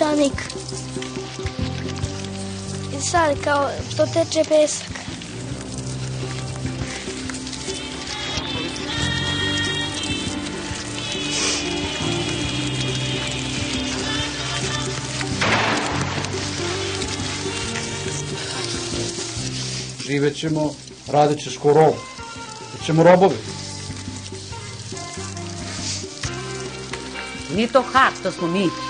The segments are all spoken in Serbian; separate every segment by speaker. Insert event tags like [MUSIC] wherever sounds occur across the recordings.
Speaker 1: peščanik. I sad kao to teče pesak.
Speaker 2: Živet ćemo, radit ćeš ko rob. Bićemo robovi.
Speaker 3: Nije to hak, to smo mi.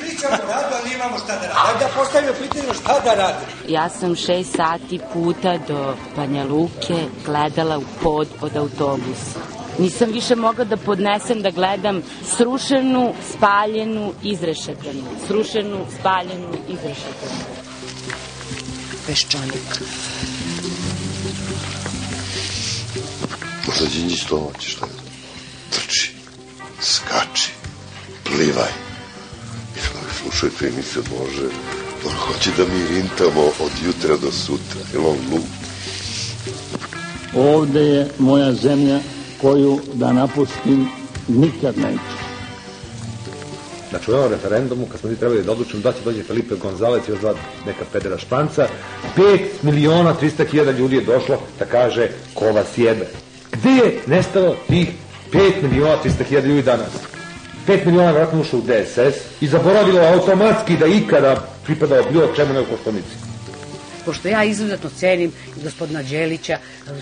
Speaker 4: pričamo o radu, ali imamo šta da radimo. Ajde da postavimo pitanje šta da radimo.
Speaker 5: Ja sam šest sati puta do Banja Luke gledala u pod od autobusa. Nisam više mogla da podnesem da gledam srušenu, spaljenu, izrešetanu. Srušenu, spaljenu, izrešetanu.
Speaker 6: Peščanik.
Speaker 7: Đinđić to hoće, šta je? Trči, skači, plivaj. Slušajte emisiju, može, on hoće da mi rintamo od jutra do sutra, jel on glup?
Speaker 8: Ovde je moja zemlja koju da napustim nikad neću.
Speaker 9: U ovom referendumu, kad smo mi trebali da odlučimo da će dođe Felipe Gonzalez i još dva neka pedera španca, 5 miliona 300 hiljada ljudi je došlo da kaže ko vas jebe. Gde je nestalo tih 5 miliona 300 hiljada ljudi danas? 5 miliona vratno ušlo u DSS i zaboravilo automatski da ikada pripadao bilo čemu nego Koštonici.
Speaker 3: Pošto ja izuzetno cenim gospodina Đelića,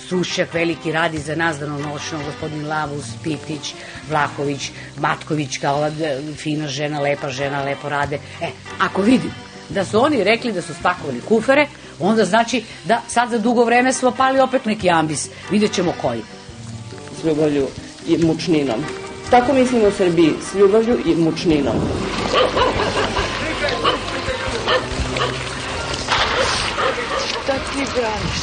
Speaker 3: Sušćak veliki radi za nas danonoćno, gospodin Lavus, Pitić, Vlahović, Matković, kao ova e, fina žena, lepa žena, lepo rade. E, ako vidim da su oni rekli da su spakovali kufere, onda znači da sad za dugo vreme smo pali opet neki ambis. Vidjet ćemo koji.
Speaker 10: S ljubavlju i mučninom. Tako mislim o Srbiji, s ljubavlju i mučninom.
Speaker 6: Šta ti braniš?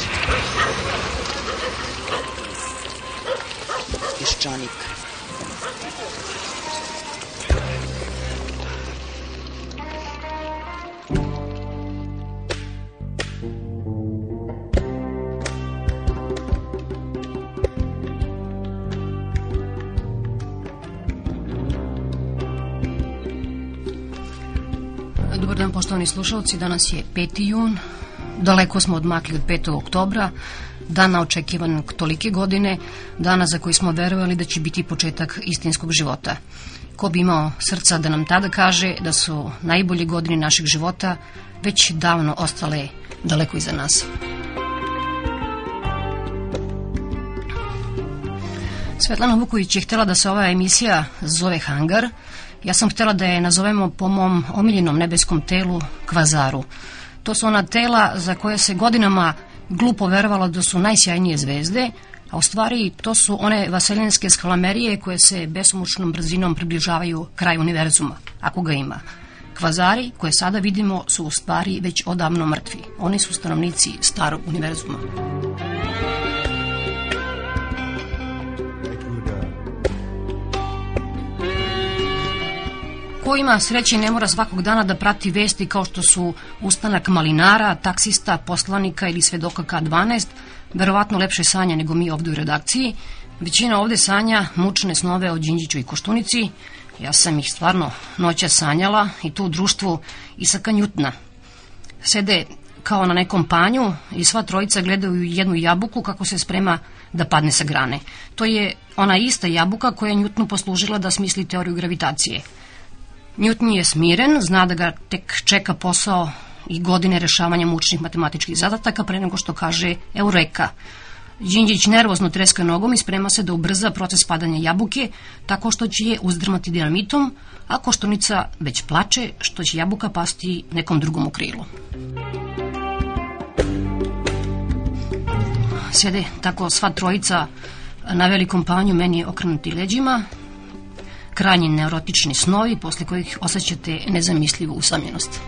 Speaker 11: Peščanik.
Speaker 12: Poštovani slušalci. Danas je 5. jun. Daleko smo odmakli od 5. oktobra, dana očekivanog tolike godine, dana za koji smo verovali da će biti početak istinskog života. Ko bi imao srca da nam tada kaže da su najbolje godine našeg života već davno ostale daleko iza nas. Svetlana Vuković je htela da se ova emisija zove Hangar. Ja sam htela da je nazovemo po mom omiljenom nebeskom telu Kvazaru. To su ona tela za koje se godinama glupo verovalo da su najsjajnije zvezde, a u stvari to su one vaseljenske skalamerije koje se besomučnom brzinom približavaju kraju univerzuma, ako ga ima. Kvazari, koje sada vidimo, su u stvari već odavno mrtvi. Oni su stanovnici starog univerzuma. Ko ima sreće ne mora svakog dana da prati vesti kao što su ustanak malinara, taksista, poslanika ili svedoka K12, verovatno lepše sanja nego mi ovde u redakciji. Većina ovde sanja mučne snove o Đinđiću i Koštunici. Ja sam ih stvarno noća sanjala i tu u društvu Isaka Njutna. Sede kao na nekom panju i sva trojica gledaju jednu jabuku kako se sprema da padne sa grane. To je ona ista jabuka koja je Njutnu poslužila da smisli teoriju gravitacije. Newton je smiren, zna da ga tek čeka posao i godine rešavanja mučnih matematičkih zadataka pre nego što kaže Eureka. Đinđić nervozno treska nogom i sprema se da ubrza proces padanja jabuke tako što će je uzdrmati dinamitom, a Koštunica već plače što će jabuka pasti nekom drugom u krilu. Sede tako sva trojica na velikom panju meni okrenuti leđima, krajnje neurotični snovi posle kojih osjećate nezamislivu usamljenost.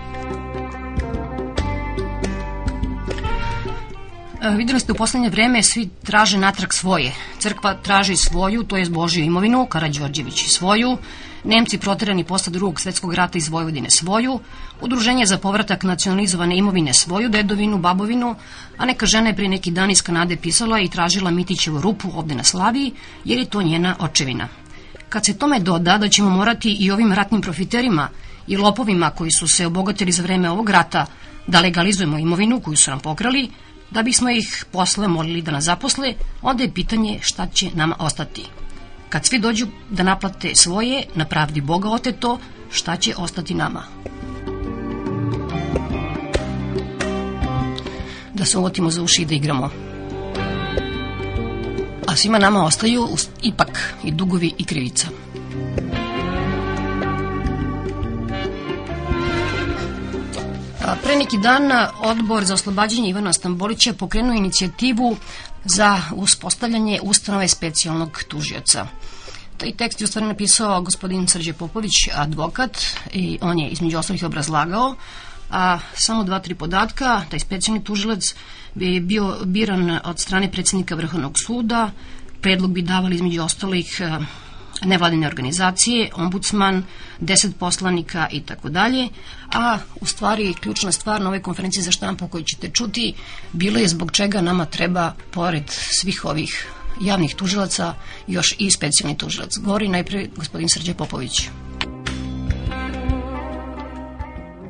Speaker 12: E, Videli ste u poslednje vreme svi traže natrag svoje. Crkva traži svoju, to je Božju imovinu, Karadžorđević svoju, Nemci proterani posle drugog svetskog rata iz Vojvodine svoju, Udruženje za povratak nacionalizovane imovine svoju dedovinu, babovinu, a neka žena je pre neki dan iz Kanade pisala i tražila Mitićevu rupu ovde na Slaviji, jer je to njena očevina. Kad se tome doda da ćemo morati i ovim ratnim profiterima i lopovima koji su se obogatili za vreme ovog rata da legalizujemo imovinu koju su nam pokrali, da bismo ih posle molili da nas zaposle, onda je pitanje šta će nama ostati. Kad svi dođu da naplate svoje, na pravdi Boga oteto, šta će ostati nama? Da se uvotimo za uši i da igramo. A svima nama ostaju ipak i dugovi i krivica. Pre neki dan odbor za oslobađanje Ivana Stambolića pokrenuo inicijativu za uspostavljanje ustanove specijalnog tužioca. Taj tekst je u napisao gospodin Srđe Popović, advokat, i on je između ostalih obrazlagao, a samo dva, tri podatka, taj specijalni tužilac bi bio biran od strane predsednika Vrhovnog suda, predlog bi davali između ostalih e, nevladine organizacije, ombudsman, deset poslanika i tako dalje, a u stvari ključna stvar na ovoj konferenciji za štampu koju ćete čuti bilo je zbog čega nama treba, pored svih ovih javnih tužilaca, još i specijalni tužilac. Govori najpre gospodin Srđe Popović.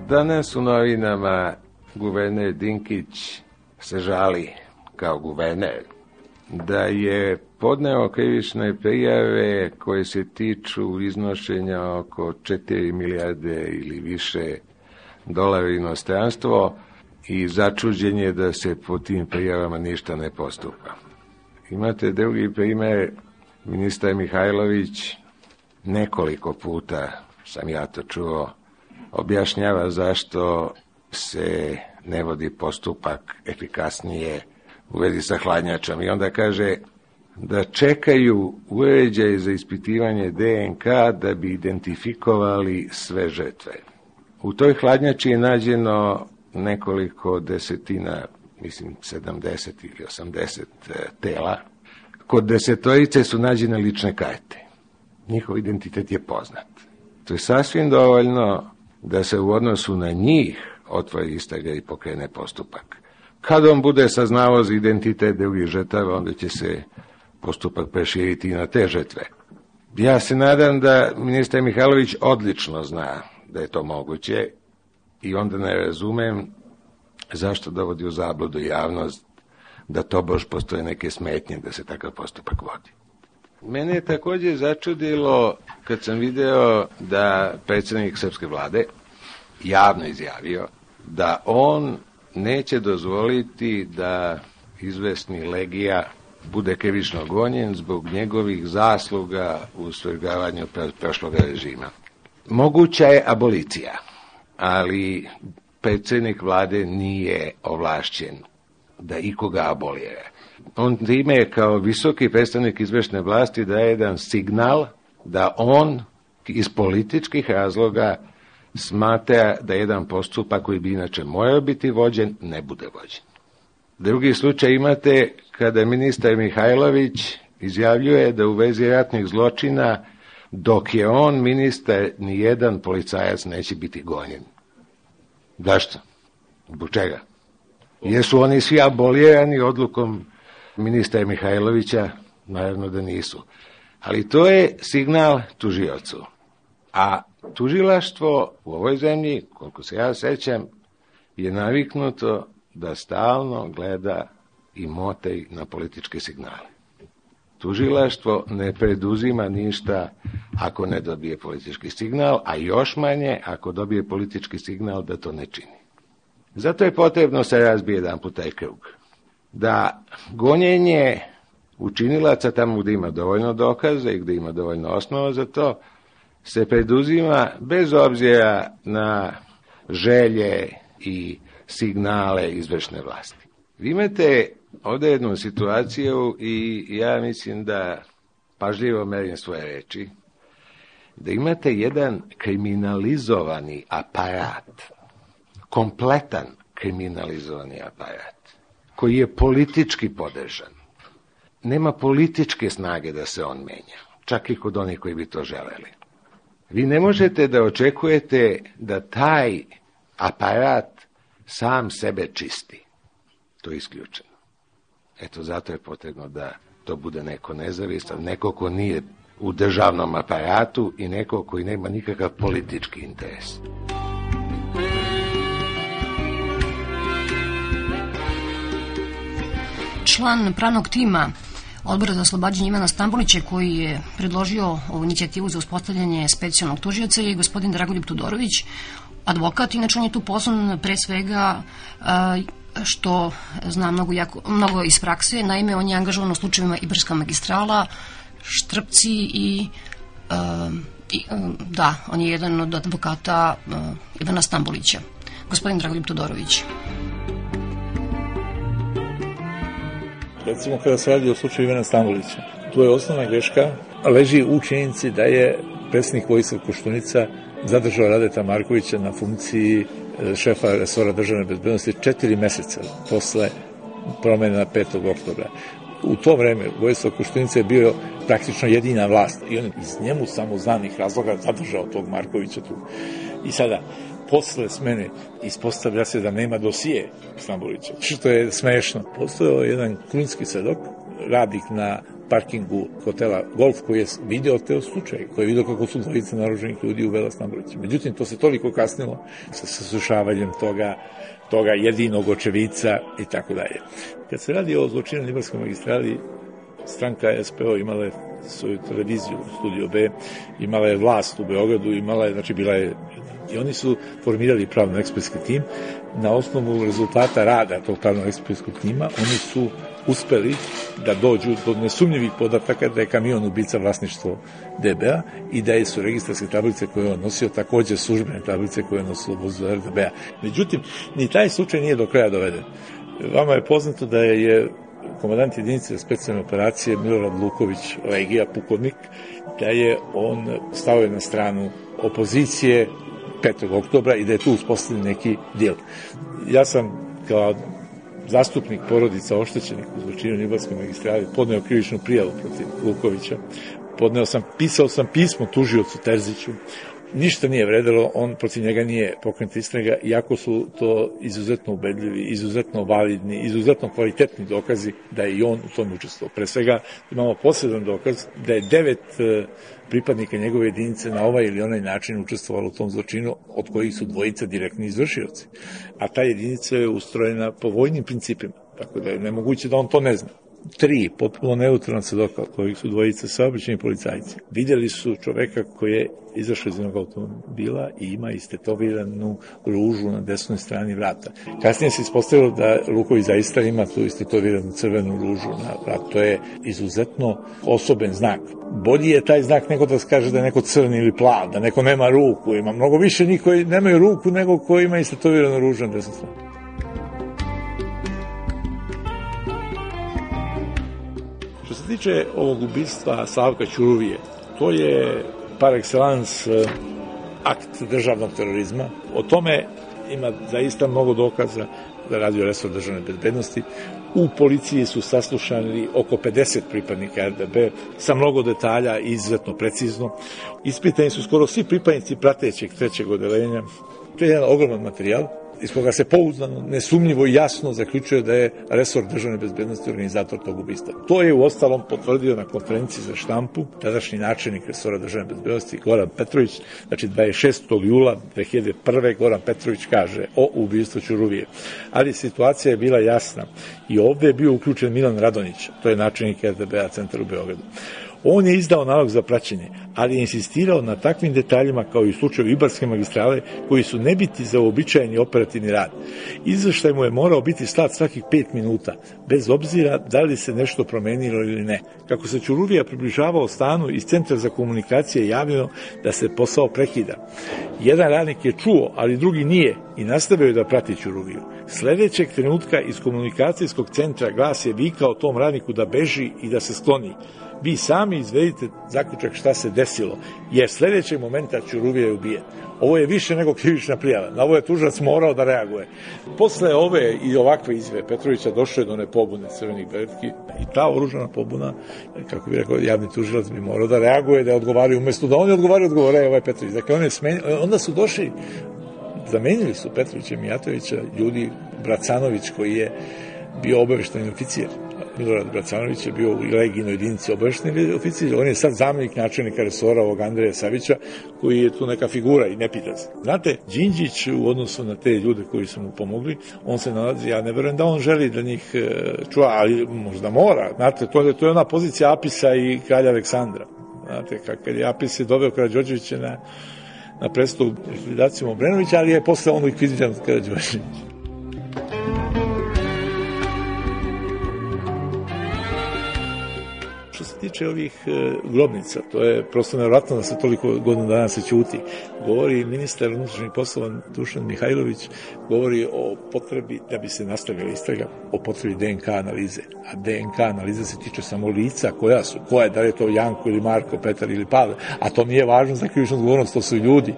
Speaker 11: Danas u novinama guverner Dinkić se žali kao guverner da je podneo krivične prijave koje se tiču iznošenja oko 4 milijarde ili više dolara inostranstvo i začuđen je da se po tim prijavama ništa ne postupa. Imate drugi primer, ministar Mihajlović nekoliko puta sam ja to čuo, objašnjava zašto se ne vodi postupak efikasnije u vezi sa hladnjačom i onda kaže da čekaju uređaj za ispitivanje DNK da bi identifikovali sve žrtve. U toj hladnjači je nađeno nekoliko desetina, mislim 70 ili 80 e, tela. Kod desetorice su nađene lične karte. Njihov identitet je poznat. To je sasvim dovoljno da se u odnosu na njih otvori istraga i pokrene postupak. Kad on bude saznao za identitet drugih žrtava, onda će se postupak preširiti i na te žrtve. Ja se nadam da ministar Mihajlović odlično zna da je to moguće i onda ne razumem zašto dovodi u zabludu javnost da to baš postoje neke smetnje da se takav postupak vodi. Mene je takođe začudilo kad sam video da predsednik srpske vlade javno izjavio da on neće dozvoliti da izvesni Legija bude krivično gonjen zbog njegovih zasluga u svrgavanju prošlog režima. Moguća je abolicija, ali predsednik vlade nije ovlašćen da ikoga abolije. On time kao visoki predstavnik izvršne vlasti daje jedan signal da on iz političkih razloga smatra da jedan postupak koji bi inače morao biti vođen, ne bude vođen. Drugi slučaj imate kada ministar Mihajlović izjavljuje da u vezi ratnih zločina dok je on ministar, ni jedan policajac neće biti gonjen. Zašto? Zbog čega? Jesu oni svi abolirani odlukom ministra Mihajlovića? Naravno da nisu. Ali to je signal tužiocu. A tužilaštvo u ovoj zemlji, koliko se ja sećam, je naviknuto da stalno gleda i motej na političke signale. Tužilaštvo ne preduzima ništa ako ne dobije politički signal, a još manje ako dobije politički signal da to ne čini. Zato je potrebno se razbije jedan put taj krug. Da gonjenje učinilaca tamo gde ima dovoljno dokaza i gde ima dovoljno osnova za to, se preduzima bez obzira na želje i signale izvršne vlasti. Vi imate ovde jednu situaciju i ja mislim da pažljivo merim svoje reči, da imate jedan kriminalizovani aparat, kompletan kriminalizovani aparat, koji je politički podržan. Nema političke snage da se on menja, čak i kod onih koji bi to želeli. Vi ne možete da očekujete da taj aparat sam sebe čisti. To je isključeno. Eto, zato je potrebno da to bude neko nezavistan, neko ko nije u državnom aparatu i neko koji nema nikakav politički interes.
Speaker 12: Član pravnog tima Odbora za oslobađanje Ivana Stambolića koji je predložio ovu inicijativu za uspostavljanje specijalnog tužioca je gospodin Dragoljub Tudorović, advokat, inače on je tu poslan pre svega što zna mnogo, jako, mnogo iz prakse, naime on je angažovan u slučajevima Ibarska magistrala, Štrpci i, i da, on je jedan od advokata Ivana Stambolića. Gospodin Dragoljub Tudorović.
Speaker 13: Recimo kada se radi o slučaju Ivana Stambolića, tu je osnovna greška, leži u činjenici da je predsjednik Vojislav Koštunica zadržao Radeta Markovića na funkciji e, šefa resora državne bezbednosti četiri meseca posle promena 5. oktobra. U to vreme Vojislav Koštunica je bio praktično jedina vlast i on iz njemu samozvanih razloga zadržao tog Markovića tu. I sada, posle smene ispostavlja se da nema dosije Stambolića, što je smešno. Postojao jedan krunski svedok, radnik na parkingu hotela Golf koji je video te slučaj, koji je video kako su dvojice naruženih ljudi uvela Stambolića. Međutim, to se toliko kasnilo sa sasušavanjem toga, toga jedinog očevica i tako dalje. Kad se radi o zločinu Libarskoj magistrali, stranka SPO imala je svoju televiziju, Studio B, imala je vlast u Beogradu, imala je, znači bila je I oni su formirali pravno ekspertski tim. Na osnovu rezultata rada tog pravno ekspertskog tima, oni su uspeli da dođu do nesumnjivih podataka da je kamion ubica vlasništvo DBA i da je su registarske tablice koje je on nosio takođe službene tablice koje je nosilo vozilo RDBA. Međutim, ni taj slučaj nije do kraja doveden. Vama je poznato da je komandant jedinice specijalne operacije Milorad Luković, Legija, pukovnik, da je on stavio na stranu opozicije 5. oktobra i da je tu uspostavljen neki dijel. Ja sam kao zastupnik porodica oštećenih u zločinu Nibalske magistrali podneo krivičnu prijavu protiv Lukovića. Podneo sam, pisao sam pismo tužiocu Terziću ništa nije vredelo, on protiv njega nije pokrenut istraga, iako su to izuzetno ubedljivi, izuzetno validni, izuzetno kvalitetni dokazi da je i on u tom učestvovao. Pre svega imamo posledan dokaz da je devet pripadnika njegove jedinice na ovaj ili onaj način učestvovalo u tom zločinu, od kojih su dvojica direktni izvršioci. A ta jedinica je ustrojena po vojnim principima, tako da je nemoguće da on to ne zna tri potpuno neutralna svedoka, kojih su dvojice saobraćeni policajci. Vidjeli su čoveka koji je izašao iz jednog automobila i ima istetoviranu ružu na desnoj strani vrata. Kasnije se ispostavilo da Luković zaista ima tu istetoviranu crvenu ružu na vratu. To je izuzetno osoben znak. Bolji je taj znak nego da kaže da je neko crni ili plav, da neko nema ruku. Ima mnogo više njih koji nemaju ruku nego koji ima istetoviranu ružu na desnoj strani. Tiče ovog ubistva Slavka Ćuruvije, to je par excellence eh, akt državnog terorizma. O tome ima zaista mnogo dokaza da radi o resor državne bezbednosti. U policiji su saslušani oko 50 pripadnika RDB sa mnogo detalja i izuzetno precizno. Ispitani su skoro svi pripadnici pratećeg trećeg odelenja. To je jedan ogroman materijal iz koga se pouzdano, nesumnjivo i jasno zaključuje da je resor državne bezbednosti organizator tog ubistva. To je u ostalom potvrdio na konferenciji za štampu tadašnji načelnik resora državne bezbednosti Goran Petrović, znači 26. jula 2001. Goran Petrović kaže o ubistvu Ćuruvije. Ali situacija je bila jasna i ovde je bio uključen Milan Radonić, to je načelnik RDB-a centra u Beogradu. On je izdao nalog za praćenje, ali je insistirao na takvim detaljima kao i u slučaju Ibarske magistrale koji su nebiti za uobičajeni operativni rad. Izveštaj mu je morao biti slat svakih pet minuta, bez obzira da li se nešto promenilo ili ne. Kako se Ćuruvija približavao stanu iz Centra za komunikacije javljeno da se posao prekida. Jedan radnik je čuo, ali drugi nije i nastavio da prati Ćuruviju. Sledećeg trenutka iz komunikacijskog centra glas je vikao tom radniku da beži i da se skloni. Vi sami izvedite zaključak šta se desilo, jer sledećeg momenta Ćuruvija je ubijen. Ovo je više nego krivična prijava. Na ovo je tužac morao da reaguje. Posle ove i ovakve izve Petrovića došlo je do nepobune crvenih beretki i ta oružana pobuna, kako bi rekao, javni tužilac bi morao da reaguje, da odgovaraju umesto da oni odgovaraju, odgovore ovaj Petrović. Dakle, on je smenio, onda su došli, zamenili su Petrovića Mijatovića ljudi, Bracanović koji je bio obavešteni oficijer Milorad Bracanović je bio u legijnoj jedinici obavešteni oficir, on je sad zamjenik načelnika resora ovog Andreja Savića, koji je tu neka figura i ne pita se. Znate, Đinđić u odnosu na te ljude koji su mu pomogli, on se nalazi, ja ne verujem da on želi da njih e, čuva, ali možda mora. Znate, to je, to je ona pozicija Apisa i kralja Aleksandra. Znate, kad je Apis je doveo Karadžođevića na, na predstavu likvidacijom Obrenovića, ali je posle on likvidiran Karadžođević. Tiče ovih e, grobnica, to je prosto nevratno da se toliko godina dana se ćuti. Govori ministar unutrašnjih poslova Dušan Mihajlović, govori o potrebi da bi se nastavila istraga, o potrebi DNK analize. A DNK analiza se tiče samo lica koja su, koja je, da li je to Janko ili Marko, Petar ili Pavle, a to nije važno za krivičnu odgovornost, to su ljudi.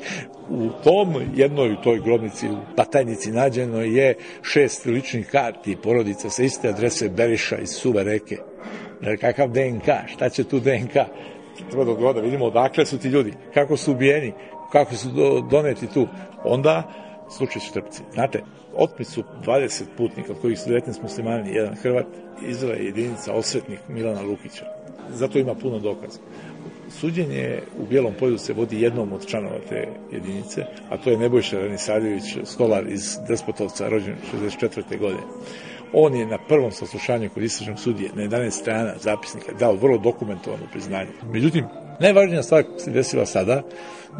Speaker 13: U tom jednoj toj grobnici u Patajnici nađeno je šest ličnih karti porodica sa iste adrese Beriša iz Suve reke kakav DNK, šta će tu DNK? Treba da odgovor da vidimo odakle su ti ljudi, kako su ubijeni, kako su do, doneti tu. Onda slučaj Štrpci. Znate, otmi su 20 putnika, od kojih su 19 muslimani, jedan Hrvat, izvala je jedinica osvetnik Milana Lukića. Zato ima puno dokaza. Suđenje u Bijelom polju se vodi jednom od članova te jedinice, a to je Nebojša Ranisaljević, stolar iz Despotovca, rođen 64. godine. On je na prvom saslušanju kod istražnog sudije na 11 strana zapisnika dao vrlo dokumentovano priznanje. Međutim, najvažnija stvar se desila sada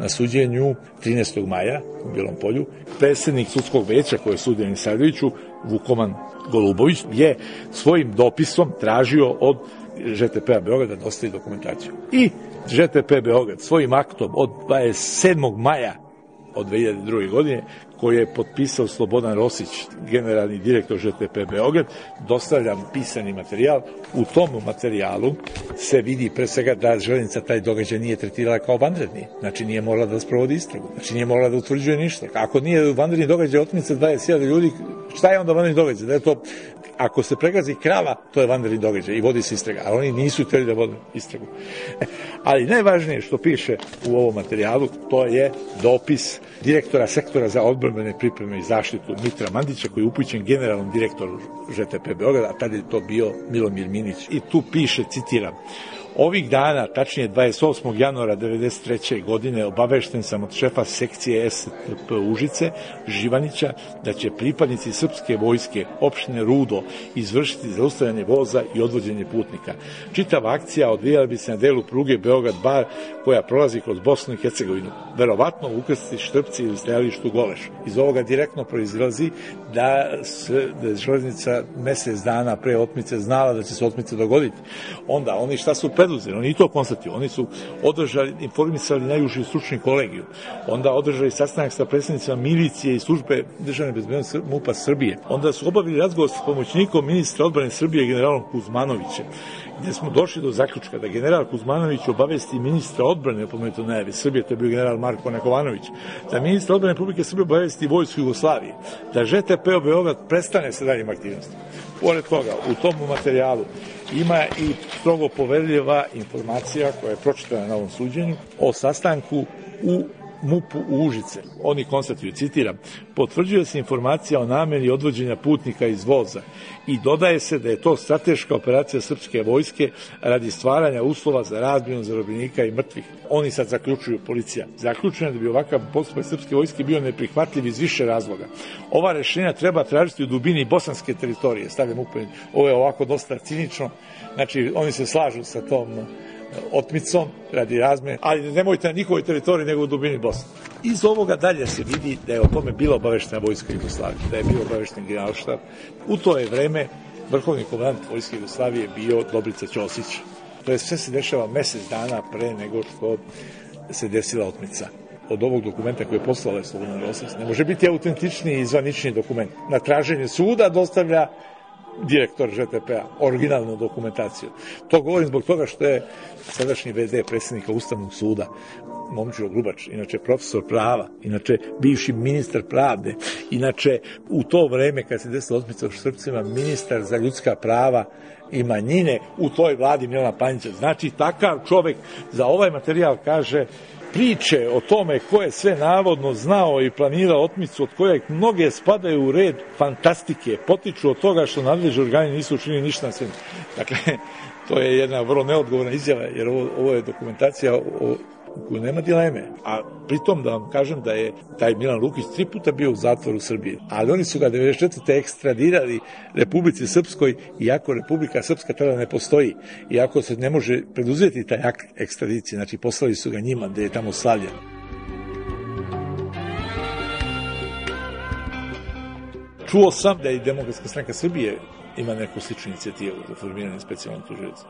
Speaker 13: na suđenju 13. maja u Bijelom polju. Predsednik sudskog veća koje je sudio Nisardoviću, Vukoman Golubović, je svojim dopisom tražio od ŽTP-a da dostavi dokumentaciju. I ŽTP Beograd svojim aktom od 27. maja od 2002. godine koje je potpisao Slobodan Rosić, generalni direktor ŽTP Beograd, dostavljam pisani materijal. U tom materijalu se vidi pre svega da železnica taj događaj nije tretirala kao vanredni. Znači nije morala da sprovodi istragu. Znači nije morala da utvrđuje ništa. Ako nije vanredni događaj otmica 20.000 ljudi, šta je onda vanredni događaj? Da je to ako se pregazi krava, to je vanredni događaj i vodi se istraga, ali oni nisu hteli da vode istragu. [LAUGHS] Ali najvažnije što piše u ovom materijalu, to je dopis direktora sektora za odbrambene pripreme i zaštitu Mitra Mandića, koji je upućen generalnom direktoru ŽTP Beograda, a tada je to bio Milomir Minić. I tu piše, citiram, Ovih dana, tačnije 28. januara 1993. godine, obavešten sam od šefa sekcije STP Užice, Živanića, da će pripadnici srpske vojske opštine Rudo izvršiti zaustavljanje voza i odvođenje putnika. Čitava akcija odvijala bi se na delu pruge Beograd-Bar koja prolazi kroz Bosnu i Hercegovinu. Verovatno u ukrsti Štrpci ili stajalištu Goleš. Iz ovoga direktno proizilazi da, se, da je železnica mesec dana pre otmice znala da će se otmice dogoditi. Onda oni šta su preduzeli, oni to konstatuju, oni su održali, informisali najuži stručni kolegiju, onda održali sastanak sa predstavnicima milicije i službe državne bezbednosti MUPA Srbije, onda su obavili razgovor sa pomoćnikom ministra odbrane Srbije generalom Kuzmanovićem, gde smo došli do zaključka da general Kuzmanović obavesti ministra odbrane pomenuto najave Srbije, to je bio general Marko Nekovanović, da ministra odbrane Republike Srbije obavesti vojsku Jugoslavije, da ŽTP Beograd prestane sa daljim aktivnostima. Pored toga, u tom materijalu ima i strogo poverljiva informacija koja je pročitana na ovom suđenju o sastanku u MUP-u u Užice. Oni konstatuju, citiram, potvrđuje se informacija o nameri odvođenja putnika iz voza i dodaje se da je to strateška operacija srpske vojske radi stvaranja uslova za razmjenu zarobljenika i mrtvih. Oni sad zaključuju policija. Zaključeno da bi ovakav postupak srpske vojske bio neprihvatljiv iz više razloga. Ova rešenja treba tražiti u dubini bosanske teritorije, stavljam upojen. Ovo je ovako dosta cinično. Znači, oni se slažu sa tom otmicom radi razme, ali nemojte na njihovoj teritoriji nego u dubini Bosne. Iz ovoga dalje se vidi da je o tome bila obaveštena vojska Jugoslavije, da je bio obavešten generalštab. U to je vreme vrhovni komandant vojske Jugoslavije bio Dobrica Ćosić. To je sve se dešava mesec dana pre nego što se desila otmica od ovog dokumenta koje je poslala Slobodan Rosić. Ne može biti autentičniji i zvaničniji dokument. Na traženje suda dostavlja direktor ŽTP-a, originalnu dokumentaciju. To govorim zbog toga što je sadašnji VD predsjednika Ustavnog suda, Momčilo Grubač, inače profesor prava, inače bivši ministar pravde, inače u to vreme kad se desila otmica u Srpcima, ministar za ljudska prava i manjine u toj vladi Milana Panjića. Znači, takav čovek za ovaj materijal kaže priče o tome ko je sve navodno znao i planirao otmicu, od kojeg mnoge spadaju u red fantastike, potiču od toga što nadležni organi nisu učinili ništa na svemu. Dakle, [LAUGHS] to je jedna vrlo neodgovorna izjava, jer ovo, ovo je dokumentacija o koju nema dileme. A pritom da vam kažem da je taj Milan Lukić tri puta bio u zatvoru u Srbiji. Ali oni su ga 94. ekstradirali Republici Srpskoj, iako Republika Srpska tada ne postoji. Iako se ne može preduzeti taj akt ekstradicije. Znači poslali su ga njima gde je tamo slavljen. Čuo sam da je Demokratska stranka Srbije ima neku sličnu inicijativu za formiranje specijalnog tužilaca.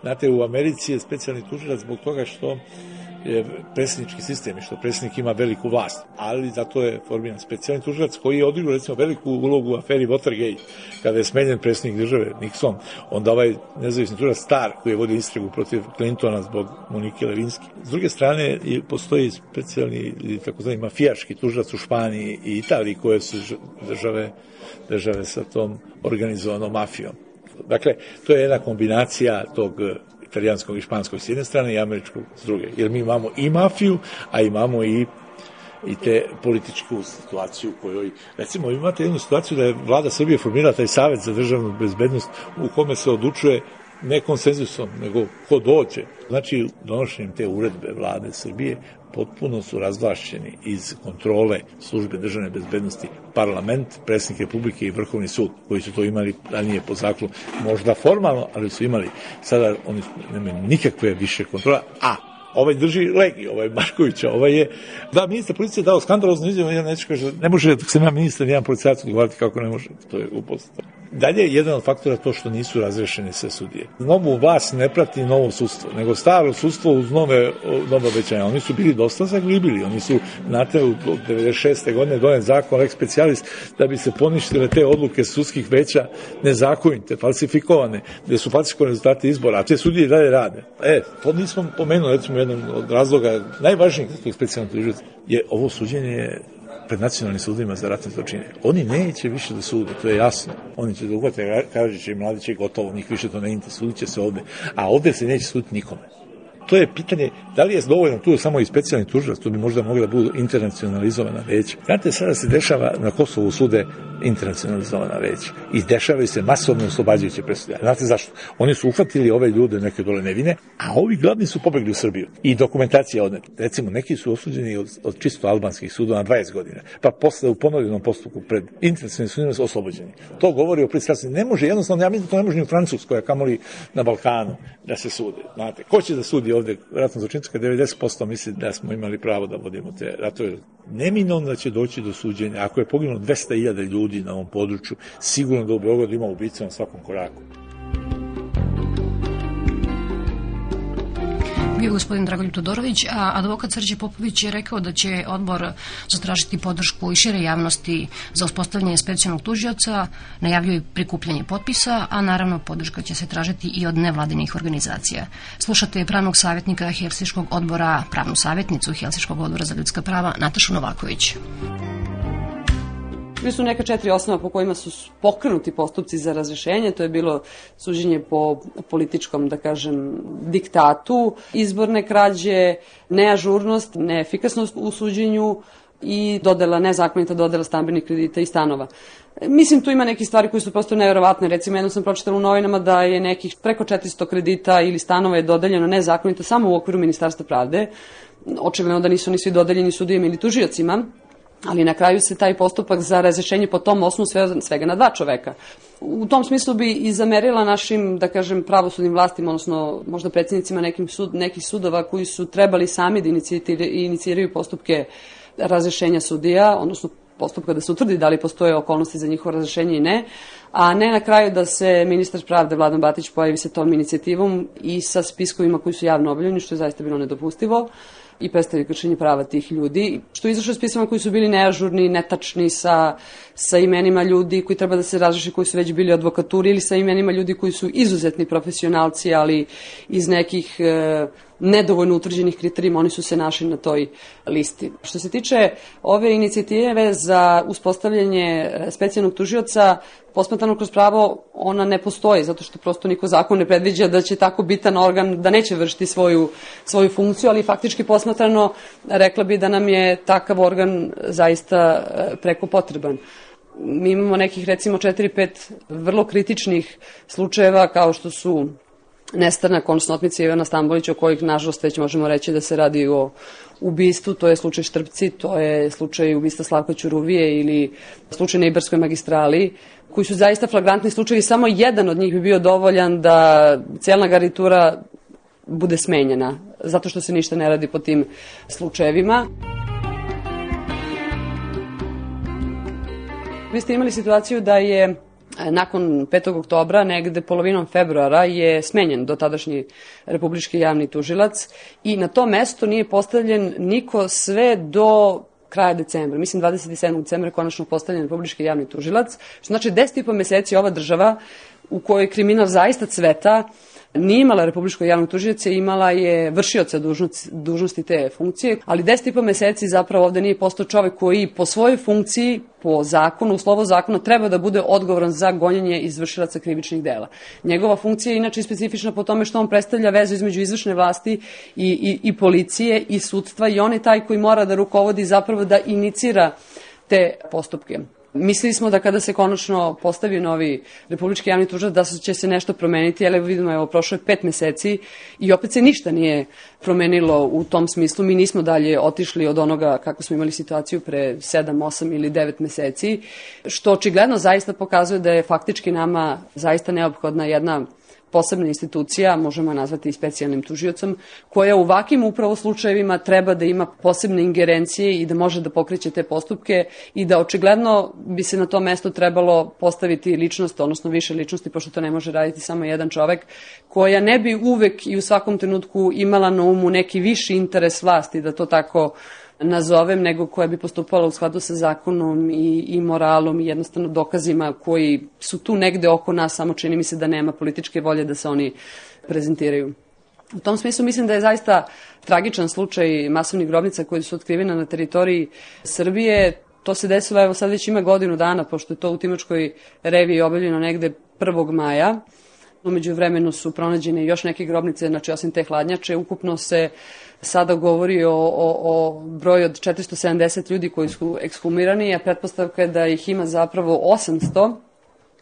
Speaker 13: Znate, u Americi je specijalni tužilac zbog toga što predsjednički sistem i što predsjednik ima veliku vlast, ali zato je formiran specijalni tužilac koji je odigrao recimo veliku ulogu u aferi Watergate, kada je smenjen predsjednik države Nixon, onda ovaj nezavisni tužilac Star koji je vodio istragu protiv Clintona zbog Monike Levinski. S druge strane postoji specijalni takozvani mafijaški tužilac u Španiji i Italiji koje su države države sa tom organizovanom mafijom. Dakle, to je jedna kombinacija tog italijanskog i španskog s jedne strane i američkog s druge. Jer mi imamo i mafiju, a imamo i i te političku situaciju u kojoj, recimo imate jednu situaciju da je vlada Srbije formirala taj savet za državnu bezbednost u kome se odlučuje ne konsenzusom, nego ko dođe. Znači, donošenjem te uredbe vlade Srbije potpuno su razvlašćeni iz kontrole službe državne bezbednosti parlament, predsjednik Republike i Vrhovni sud, koji su to imali ranije po zaklu, možda formalno, ali su imali. Sada oni nemaju nikakve više kontrola, a ovaj drži legi, ovaj Markovića, ovaj je, da, ministar policije dao skandalozno izjavu, ja neću kaže, ne može, dok sam ja ministar, jedan policajac odgovarati kako ne može, to je upost. Dalje, jedan od faktora to što nisu razrešene sve sudije. Novu vlast ne prati novo sudstvo, nego staro sudstvo uz nove, nove obećanja. Oni su bili dosta zaglibili, oni su, znate, u 96. godine donet zakon Lex Specialis da bi se poništile te odluke sudskih veća nezakonite, falsifikovane, gde su falsifikovane rezultate izbora, a te sudije dalje rade. E, to nismo pomenuli, recimo, jedan od razloga najvažnijih tog specijalnog tužilaca je ovo suđenje pred nacionalnim sudima za ratne zločine. Oni neće više da sude, to je jasno. Oni će da uhvate Karadžića i Mladića i gotovo, njih više to ne interesuje, sudit će se ovde. A ovde se neće suditi nikome to je pitanje da li je dovoljno tu samo i specijalni tužilac, tu bi možda mogla da budu internacionalizovana veća. Znate, sada se dešava na Kosovu sude internacionalizovana veća i dešavaju se masovno oslobađajuće presude. Znate zašto? Oni su uhvatili ove ljude neke dole nevine, a ovi glavni su pobegli u Srbiju. I dokumentacija odnet. Recimo, neki su osuđeni od, od čisto albanskih sudova na 20 godina, pa posle u ponovljenom postupku pred internacionalnim sudima su oslobođeni. To govori o pristrasnosti. Ne može, jednostavno, ja mislim da to ne može ni u Francuskoj, a kamoli na Balkanu da se sude. Znate, ko će da sudi ovde ratno zločinska 90% misli da smo imali pravo da vodimo te ratove. Neminovno da će doći do suđenja. Ako je poginulo 200.000 ljudi na ovom području, sigurno da u Beogradu ima ubica na svakom koraku.
Speaker 12: Bio gospodin Dragoljub Todorović, a advokat Srđe Popović je rekao da će odbor zatražiti podršku i šire javnosti za uspostavljanje specijalnog tužioca, najavljuje prikupljanje potpisa, a naravno podrška će se tražiti i od nevladinih organizacija. Slušate pravnog savjetnika Helsiškog odbora, pravnu savjetnicu Helsiškog odbora za ljudska prava, Natašu Novaković.
Speaker 10: Bili su neka četiri osnova po kojima su pokrenuti postupci za razrešenje. To je bilo suđenje po političkom, da kažem, diktatu, izborne krađe, neažurnost, neefikasnost u suđenju i dodela, nezakonita dodela stambenih kredita i stanova. Mislim, tu ima neke stvari koje su prosto nevjerovatne. Recimo, jednom sam pročitala u novinama da je nekih preko 400 kredita ili stanova je dodeljeno nezakonito samo u okviru Ministarstva pravde. Očigledno da nisu ni svi dodeljeni sudijama ili tužiocima ali na kraju se taj postupak za razrešenje po tom osnovu sve, svega na dva čoveka. U tom smislu bi i zamerila našim, da kažem, pravosudnim vlastima, odnosno možda predsjednicima nekim sud, nekih sudova koji su trebali sami da iniciraju postupke razrešenja sudija, odnosno postupka da se utvrdi da li postoje okolnosti za njihovo razrešenje i ne, a ne na kraju da se ministar pravde Vladan Batić pojavi sa tom inicijativom i sa spiskovima koji su javno objavljeni, što je zaista bilo nedopustivo. I predstavili kršenje prava tih ljudi, što je izašlo s pisama koji su bili neažurni, netačni sa, sa imenima ljudi koji treba da se razreši, koji su već bili advokaturi ili sa imenima ljudi koji su izuzetni profesionalci, ali iz nekih e, nedovoljno utvrđenih kriterijima, oni su se našli na toj listi. Što se tiče ove inicijative za uspostavljanje e, specijalnog tužioca, posmatrano kroz pravo, ona ne postoji, zato što prosto niko zakon ne predviđa da će tako bitan organ, da neće vršiti svoju, svoju funkciju, ali faktički posmatrano rekla bi da nam je takav organ zaista e, preko potreban mi imamo nekih recimo 4-5 vrlo kritičnih slučajeva kao što su nestanak, odnosno otmica Ivana Stambolića, o kojih, nažalost, već možemo reći da se radi o ubistvu, to je slučaj Štrpci, to je slučaj ubista Slavka Ćuruvije ili slučaj na Ibarskoj magistrali, koji su zaista flagrantni slučajevi, samo jedan od njih bi bio dovoljan da cijelna garnitura bude smenjena, zato što se ništa ne radi po tim slučajevima. Vi ste imali situaciju da je nakon 5. oktobra, negde polovinom februara, je smenjen dotadašnji republički javni tužilac i na to mesto nije postavljen niko sve do kraja decembra. Mislim 27. decembra je konačno postavljen republički javni tužilac, što znači 10 i po meseci ova država u kojoj kriminal zaista cveta, nije imala republičko javno tužioce, imala je vršioca dužnosti, dužnosti te funkcije, ali deset i po meseci zapravo ovde nije postao čovek koji po svojoj funkciji, po zakonu, u slovo zakona, treba da bude odgovoran za gonjanje izvršilaca krivičnih dela. Njegova funkcija je inače specifična po tome što on predstavlja vezu između izvršne vlasti i, i, i policije i sudstva i on je taj koji mora da rukovodi zapravo da inicira te postupke. Mislili smo da kada se konačno postavi novi republički javni tužilac da će se nešto promeniti, ali vidimo evo prošlo je pet meseci i opet se ništa nije promenilo u tom smislu. Mi nismo dalje otišli od onoga kako smo imali situaciju pre 7, 8 ili 9 meseci, što očigledno zaista pokazuje da je faktički nama zaista neophodna jedna posebna institucija, možemo nazvati i specijalnim tužiocom, koja u ovakvim upravo slučajevima treba da ima posebne ingerencije i da može da pokreće te postupke i da očigledno bi se na to mesto trebalo postaviti ličnost, odnosno više ličnosti, pošto to ne može raditi samo jedan čovek, koja ne bi uvek i u svakom trenutku imala na umu neki viši interes vlasti, da to tako nazovem, nego koja bi postupala u skladu sa zakonom i, i moralom i jednostavno dokazima koji su tu negde oko nas, samo čini mi se da nema političke volje da se oni prezentiraju. U tom smislu mislim da je zaista tragičan slučaj masovnih grobnica koji su otkrivene na teritoriji Srbije. To se desilo, evo sad već ima godinu dana, pošto je to u Timočkoj reviji obavljeno negde 1. maja. Umeđu vremenu su pronađene još neke grobnice, znači osim te hladnjače, ukupno se sada govori o, o, o broju od 470 ljudi koji su ekshumirani, a pretpostavka je da ih ima zapravo 800,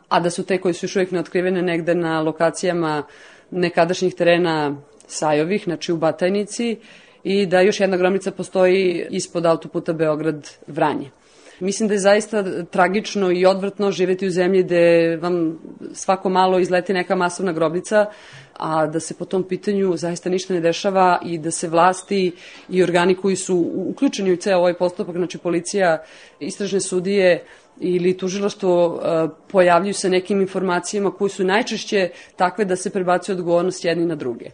Speaker 10: a da su te koji su još uvijek neotkrivene negde na lokacijama nekadašnjih terena Sajovih, znači u Batajnici, i da još jedna gromnica postoji ispod autoputa Beograd-Vranje. Mislim da je zaista tragično i odvrtno živeti u zemlji gde vam svako malo izleti neka masovna grobnica, a da se po tom pitanju zaista ništa ne dešava i da se vlasti i organi koji su uključeni u ceo ovaj postupak, znači policija, istražne sudije, ili tužilaštvo e, pojavljuju se nekim informacijama koji su najčešće takve da se prebacuje odgovornost jedni na druge.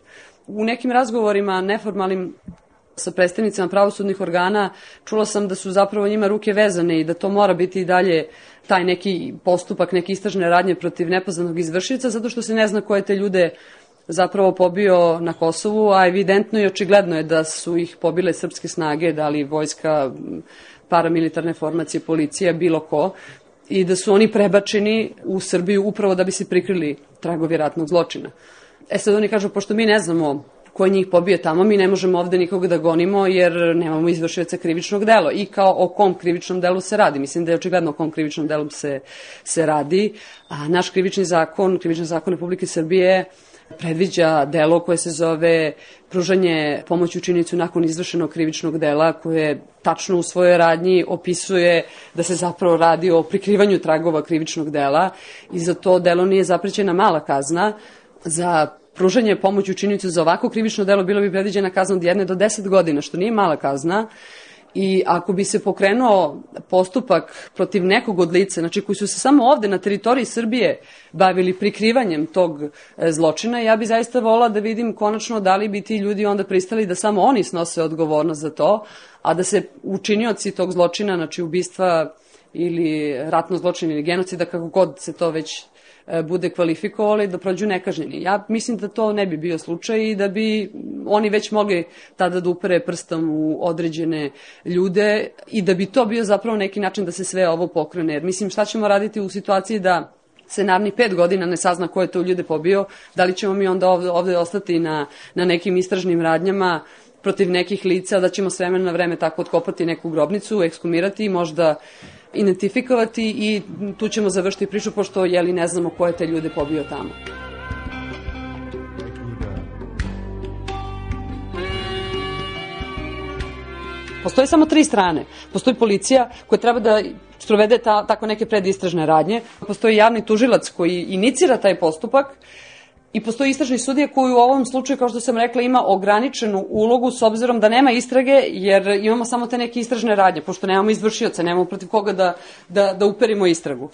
Speaker 10: U nekim razgovorima neformalnim sa predstavnicama pravosudnih organa čula sam da su zapravo njima ruke vezane i da to mora biti i dalje taj neki postupak, neke istražne radnje protiv nepoznanog izvršica, zato što se ne zna koje te ljude zapravo pobio na Kosovu, a evidentno i očigledno je da su ih pobile srpske snage, da li vojska, paramilitarne formacije, policija, bilo ko, i da su oni prebačeni u Srbiju upravo da bi se prikrili tragovi ratnog zločina. E sad oni kažu, pošto mi ne znamo ko njih pobio tamo, mi ne možemo ovde nikoga da gonimo jer nemamo izvršioca krivičnog dela. I kao o kom krivičnom delu se radi. Mislim da je očigledno o kom krivičnom delu se, se radi. A naš krivični zakon, krivični zakon Republike Srbije predviđa delo koje se zove pružanje pomoći učinicu nakon izvršenog krivičnog dela koje tačno u svojoj radnji opisuje da se zapravo radi o prikrivanju tragova krivičnog dela i za to delo nije zaprećena mala kazna za pružanje pomoći učinicu za ovako krivično delo bilo bi predviđena kazna od jedne do deset godina, što nije mala kazna. I ako bi se pokrenuo postupak protiv nekog od lica, znači koji su se samo ovde na teritoriji Srbije bavili prikrivanjem tog e, zločina, ja bi zaista volila da vidim konačno da li bi ti ljudi onda pristali da samo oni snose odgovornost za to, a da se učinioci tog zločina, znači ubistva ili ratno zločin ili genocida, kako god se to već bude kvalifikovali da prođu nekažnjeni. Ja mislim da to ne bi bio slučaj i da bi oni već mogli tada da upere prstom u određene ljude i da bi to bio zapravo neki način da se sve ovo pokrene. Jer mislim šta ćemo raditi u situaciji da se naravni pet godina ne sazna ko je to ljude pobio, da li ćemo mi onda ovde, ovde ostati na, na nekim istražnim radnjama protiv nekih lica, da ćemo s vremena na vreme tako otkopati neku grobnicu, ekskumirati i možda identifikovati i tu ćemo završiti priču pošto jeli ne znamo ko je te ljude pobio tamo. Postoje samo tri strane. Postoji policija koja treba da sprovede ta, tako neke predistražne radnje. Postoji javni tužilac koji inicira taj postupak I postoji istražni sudija koji u ovom slučaju, kao što sam rekla, ima ograničenu ulogu s obzirom da nema istrage, jer imamo samo te neke istražne radnje, pošto nemamo izvršioca, nemamo protiv koga da, da, da uperimo istragu.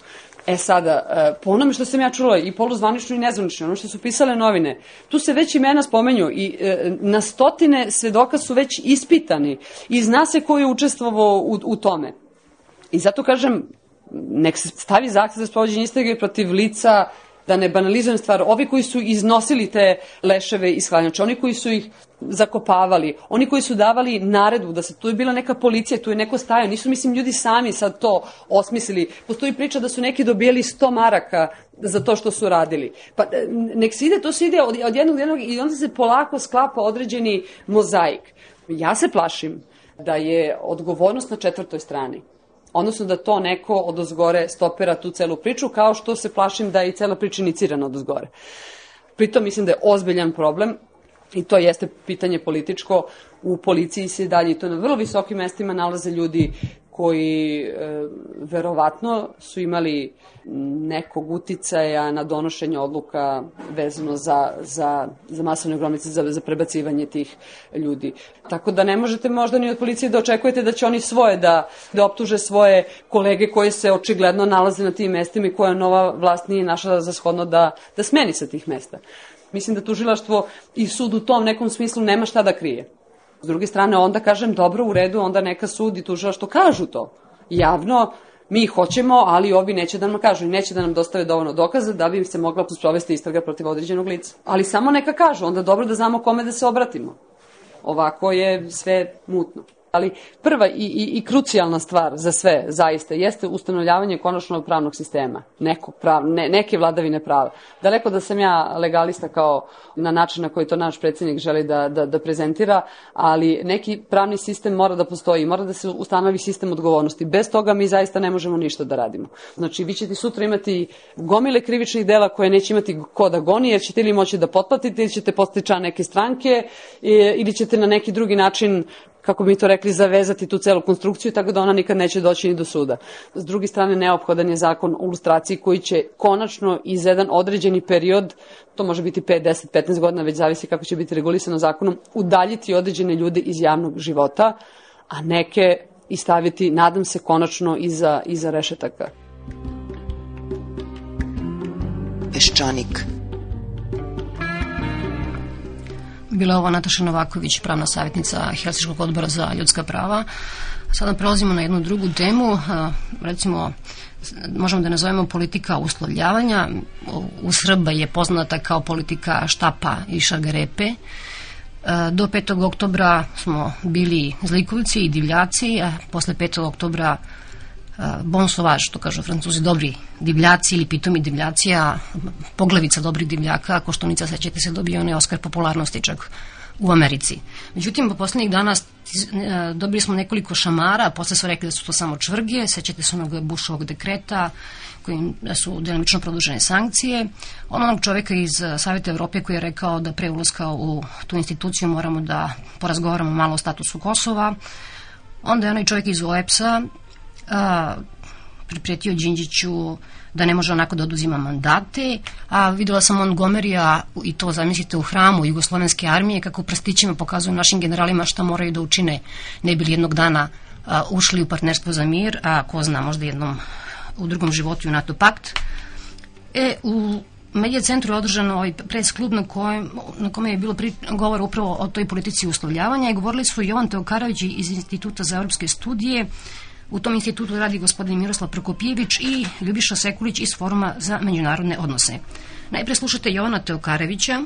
Speaker 10: E sada, e, po onome što sam ja čula i poluzvanično i nezvanično, ono što su pisale novine, tu se već imena spomenju i e, na stotine svedoka su već ispitani i zna se ko je učestvovao u, u tome. I zato kažem, nek se stavi zahtev za sprovođenje istrage protiv lica da ne banalizujem stvar, ovi koji su iznosili te leševe iz hladnjača, oni koji su ih zakopavali, oni koji su davali naredbu da se tu je bila neka policija, tu je neko stajao, nisu mislim ljudi sami sad to osmislili. Postoji priča da su neki dobijali 100 maraka za to što su radili. Pa e, nek se ide, to se ide od, od jednog do jednog i onda se polako sklapa određeni mozaik. Ja se plašim da je odgovornost na četvrtoj strani odnosno da to neko od ozgore stopera tu celu priču, kao što se plašim da je i cela priča inicirana od ozgore. Pritom mislim da je ozbiljan problem i to jeste pitanje političko. U policiji se dalje i to na vrlo visokim mestima nalaze ljudi koji e, verovatno su imali nekog uticaja na donošenje odluka vezano za, za, za masovne gromnice, za, za prebacivanje tih ljudi. Tako da ne možete možda ni od policije da očekujete da će oni svoje da, da optuže svoje kolege koje se očigledno nalaze na tim mestima i koja nova vlast nije našla za shodno da, da smeni sa tih mesta. Mislim da tužilaštvo i sud u tom nekom smislu nema šta da krije. S druge strane, onda kažem, dobro, u redu, onda neka sud i tužila što kažu to. Javno, mi hoćemo, ali ovi neće da nam kažu i neće da nam dostave dovoljno dokaza da bi se mogla sprovesti istraga protiv određenog lica. Ali samo neka kažu, onda dobro da znamo kome da se obratimo. Ovako je sve mutno. Ali prva i, i, i krucijalna stvar za sve, zaista, jeste ustanovljavanje konačnog pravnog sistema, nekog prav, ne, neke vladavine prava. Daleko da sam ja legalista kao na način na koji to naš predsednik želi da, da, da prezentira, ali neki pravni sistem mora da postoji, mora da se ustanovi sistem odgovornosti. Bez toga mi zaista ne možemo ništa da radimo. Znači, vi ćete sutra imati gomile krivičnih dela koje neće imati ko da goni, jer ćete ili moći da potplatite, ili ćete postati član neke stranke, ili ćete na neki drugi način kako bi to rekli, zavezati tu celu konstrukciju, tako da ona nikad neće doći ni do suda. S druge strane, neophodan je zakon o ilustraciji koji će konačno iz jedan određeni period, to može biti 5, 10, 15 godina, već zavisi kako će biti regulisano zakonom, udaljiti određene ljude iz javnog života, a neke i staviti, nadam se, konačno iza, iza rešetaka.
Speaker 14: Peščanik
Speaker 12: Bila je ova Nataša Novaković, pravna savjetnica Helsiškog odbora za ljudska prava. Sada prelazimo na jednu drugu temu, recimo možemo da nazovemo politika uslovljavanja. U Srba je poznata kao politika štapa i šagarepe. Do 5. oktobra smo bili zlikovci i divljaci, a posle 5. oktobra bon sauvage, što kažu francuzi, dobri divljaci ili pitomi divljaci, a poglavica dobrih divljaka, Koštunica, sećate se, dobio onaj Oskar popularnosti čak u Americi. Međutim, po poslednjih dana e, dobili smo nekoliko šamara, posle su rekli da su to samo čvrge, sećate se onog Bušovog dekreta, kojim su delimično produžene sankcije. Onog čoveka iz Savjeta Evrope koji je rekao da pre ulaska u tu instituciju moramo da porazgovaramo malo o statusu Kosova. Onda je onaj čovjek iz OEPS-a a, priprijetio Đinđiću da ne može onako da oduzima mandate, a videla sam Montgomerya i to zamislite u hramu Jugoslovenske armije kako prstićima pokazuju našim generalima šta moraju da učine ne bili jednog dana a, ušli u partnerstvo za mir, a ko zna možda jednom u drugom životu u NATO pakt. E, u Medija centru je održan ovaj pres klub na, kojem, na kome je bilo pri, govor upravo o toj politici uslovljavanja i govorili su Jovan Teokarović iz Instituta za evropske studije, u tom institutu radi gospodin Miroslav Prokopjević i Ljubiša Sekulić iz Foruma za međunarodne odnose. Najpre slušate Jovana Teokarevića,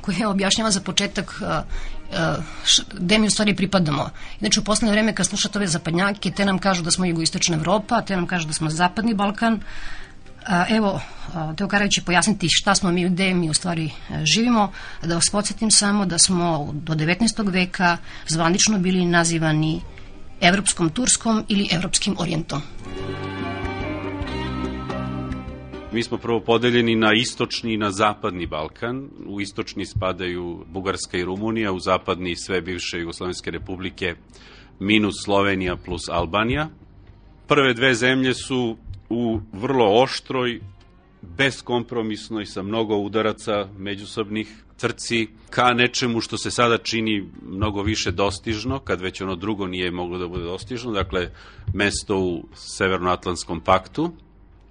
Speaker 12: koji je objašnjava za početak gde mi u stvari pripadamo. Znači u poslednje vreme kad slušate ove zapadnjake, te nam kažu da smo jugoistočna Evropa, te nam kažu da smo zapadni Balkan, Evo, Teokarević će pojasniti šta smo mi, gde mi u stvari e, živimo. Da vas podsjetim samo da smo do 19. veka zvanično bili nazivani evropskom Turskom ili evropskim orijentom.
Speaker 15: Mi smo prvo podeljeni na istočni i na zapadni Balkan. U istočni spadaju Bugarska i Rumunija, u zapadni sve bivše Jugoslovenske republike minus Slovenija plus Albanija. Prve dve zemlje su u vrlo oštroj, beskompromisnoj, sa mnogo udaraca međusobnih trci ka nečemu što se sada čini mnogo više dostižno, kad već ono drugo nije moglo da bude dostižno, dakle mesto u Severnoatlantskom paktu.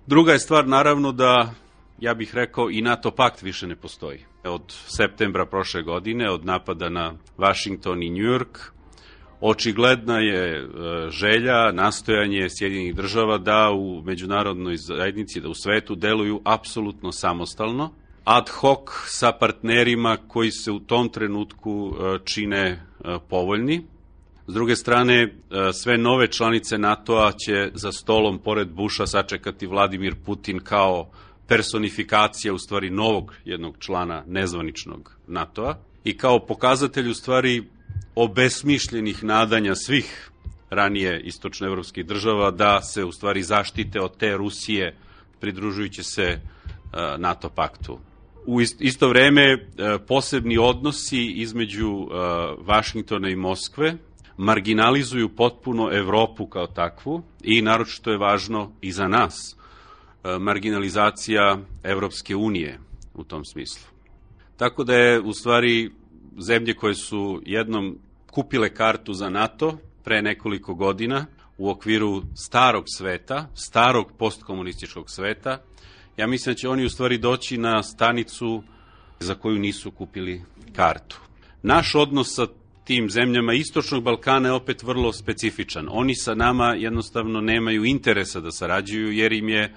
Speaker 15: Druga je stvar naravno da, ja bih rekao, i NATO pakt više ne postoji. Od septembra prošle godine, od napada na Washington i New York, Očigledna je e, želja, nastojanje Sjedinih država da u međunarodnoj zajednici, da u svetu deluju apsolutno samostalno, ad hoc sa partnerima koji se u tom trenutku e, čine e, povoljni. S druge strane, sve nove članice NATO-a će za stolom pored Buša sačekati Vladimir Putin kao personifikacija u stvari novog jednog člana nezvaničnog NATO-a i kao pokazatelj u stvari obesmišljenih nadanja svih ranije istočnoevropskih država da se u stvari zaštite od te Rusije pridružujući se e, NATO paktu. U isto vreme e, posebni odnosi između e, Vašingtona i Moskve marginalizuju potpuno Evropu kao takvu i naročito je važno i za nas marginalizacija Evropske unije u tom smislu. Tako da je u stvari zemlje koje su jednom kupile kartu za NATO pre nekoliko godina u okviru starog sveta, starog postkomunističkog sveta, ja mislim da će oni u stvari doći na stanicu za koju nisu kupili kartu. Naš odnos sa tim zemljama Istočnog Balkana je opet vrlo specifičan. Oni sa nama jednostavno nemaju interesa da sarađuju jer im je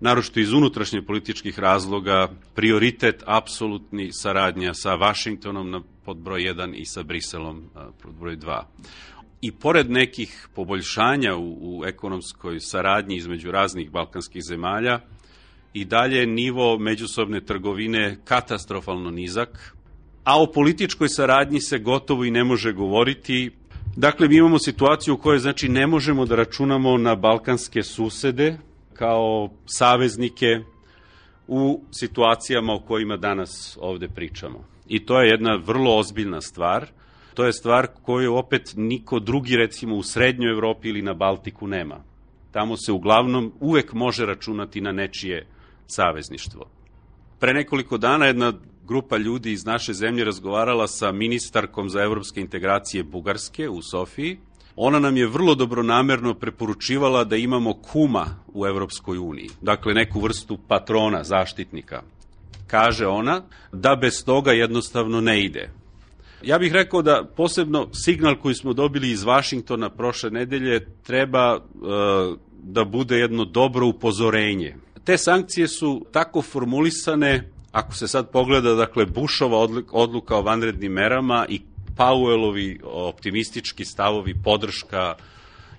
Speaker 15: naročito iz unutrašnje političkih razloga, prioritet apsolutni saradnja sa Vašingtonom na pod broj 1 i sa Briselom pod broj 2. I pored nekih poboljšanja u, u ekonomskoj saradnji između raznih balkanskih zemalja, i dalje nivo međusobne trgovine katastrofalno nizak, a o političkoj saradnji se gotovo i ne može govoriti. Dakle, mi imamo situaciju u kojoj znači ne možemo da računamo na balkanske susede kao saveznike u situacijama o kojima danas ovde pričamo. I to je jedna vrlo ozbiljna stvar. To je stvar koju opet niko drugi, recimo u Srednjoj Evropi ili na Baltiku nema. Tamo se uglavnom uvek može računati na nečije savezništvo. Pre nekoliko dana jedna grupa ljudi iz naše zemlje razgovarala sa ministarkom za evropske integracije Bugarske u Sofiji. Ona nam je vrlo dobronamerno preporučivala da imamo kuma u Evropskoj uniji, dakle neku vrstu patrona, zaštitnika kaže ona, da bez toga jednostavno ne ide. Ja bih rekao da posebno signal koji smo dobili iz Vašingtona prošle nedelje treba e, da bude jedno dobro upozorenje. Te sankcije su tako formulisane, ako se sad pogleda, dakle, Bušova odluka o vanrednim merama i Powellovi optimistički stavovi, podrška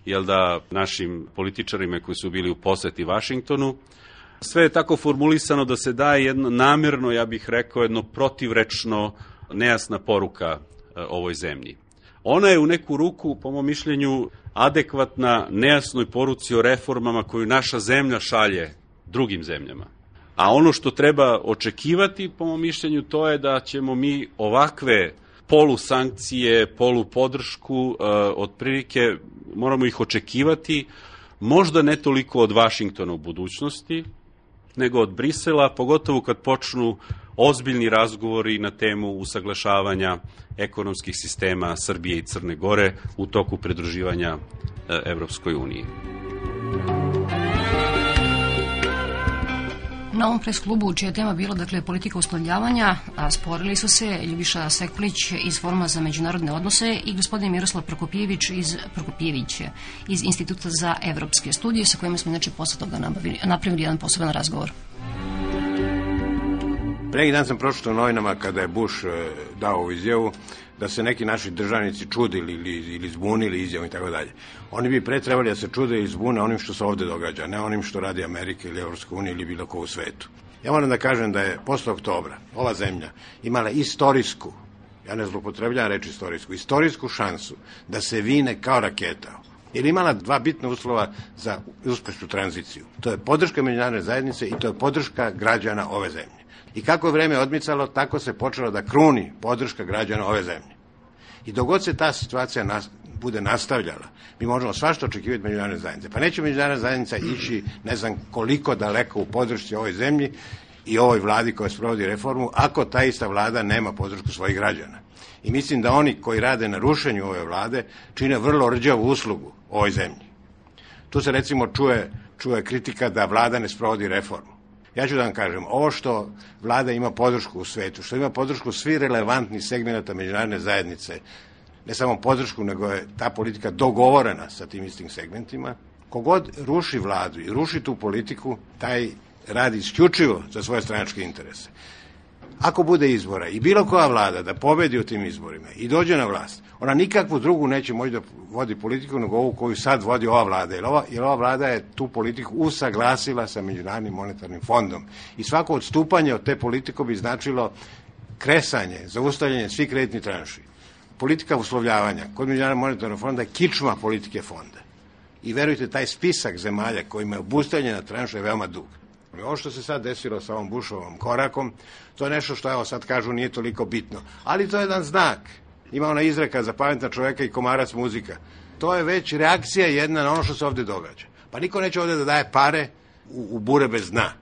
Speaker 15: jel da, našim političarima koji su bili u poseti Vašingtonu, Sve je tako formulisano da se daje jedno namerno, ja bih rekao, jedno protivrečno, nejasna poruka e, ovoj zemlji. Ona je u neku ruku, po mom mišljenju, adekvatna nejasnoj poruci o reformama koju naša zemlja šalje drugim zemljama. A ono što treba očekivati, po mom mišljenju, to je da ćemo mi ovakve polusankcije, polupodršku, e, otprilike moramo ih očekivati, možda ne toliko od Vašingtona u budućnosti, nego od Brisela, pogotovo kad počnu ozbiljni razgovori na temu usaglašavanja ekonomskih sistema Srbije i Crne Gore u toku pridruživanja e, Evropskoj uniji.
Speaker 12: Na ovom pres klubu, čija tema bila dakle, politika uslovljavanja, a sporili su se Ljubiša Sekulić iz Foruma za međunarodne odnose i gospodin Miroslav Prokopijević iz, Prokopijević iz Instituta za evropske studije sa kojima smo znači posle toga napravili jedan poseban razgovor.
Speaker 16: Pre dan sam pročito u novinama kada je Bush e, dao izjavu da se neki naši državnici čudili ili, ili zbunili izjavom i tako dalje. Oni bi pre trebali da se čude i zbune onim što se ovde događa, ne onim što radi Amerika ili Evropska unija ili bilo ko u svetu. Ja moram da kažem da je posle oktobra ova zemlja imala istorijsku, ja ne zlopotrebljam reći istorijsku, istorijsku šansu da se vine kao raketa jer imala dva bitna uslova za uspešnu tranziciju. To je podrška međunarodne zajednice i to je podrška građana ove zemlje. I kako je vreme odmicalo, tako se počelo da kruni podrška građana ove zemlje. I dogod se ta situacija nas, bude nastavljala, mi možemo svašta očekivati međunarodne zajednice. Pa neće međunarodna zajednica ići ne znam koliko daleko u podršci ovoj zemlji i ovoj vladi koja sprovodi reformu, ako ta ista vlada nema podršku svojih građana. I mislim da oni koji rade na rušenju ove vlade čine vrlo rđavu uslugu ovoj zemlji. Tu se recimo čuje, čuje kritika da vlada ne sprovodi reformu. Ja ću da vam kažem, ovo što vlada ima podršku u svetu, što ima podršku svi relevantni segmenta međunarodne zajednice, ne samo podršku, nego je ta politika dogovorena sa tim istim segmentima, kogod ruši vladu i ruši tu politiku, taj radi isključivo za svoje stranačke interese. Ako bude izbora i bilo koja vlada da pobedi u tim izborima i dođe na vlast, ona nikakvu drugu neće moći da vodi politiku nego ovu koju sad vodi ova vlada. Jer ova, jer ova vlada je tu politiku usaglasila sa Međunarodnim monetarnim fondom. I svako odstupanje od te politike bi značilo kresanje, zaustavljanje svih kreditnih tranši. Politika uslovljavanja kod Međunarodnog monetarnog fonda kičma politike fonda. I verujte, taj spisak zemalja kojima je obustavljena tranša je veoma dug. Ovo što se sad desilo sa ovom Bušovom korakom, to je nešto što, evo sad kažu, nije toliko bitno. Ali to je jedan znak. Ima ona izreka za pametna čoveka i komarac muzika. To je već reakcija jedna na ono što se ovde događa. Pa niko neće ovde da daje pare u, u bure bez dna.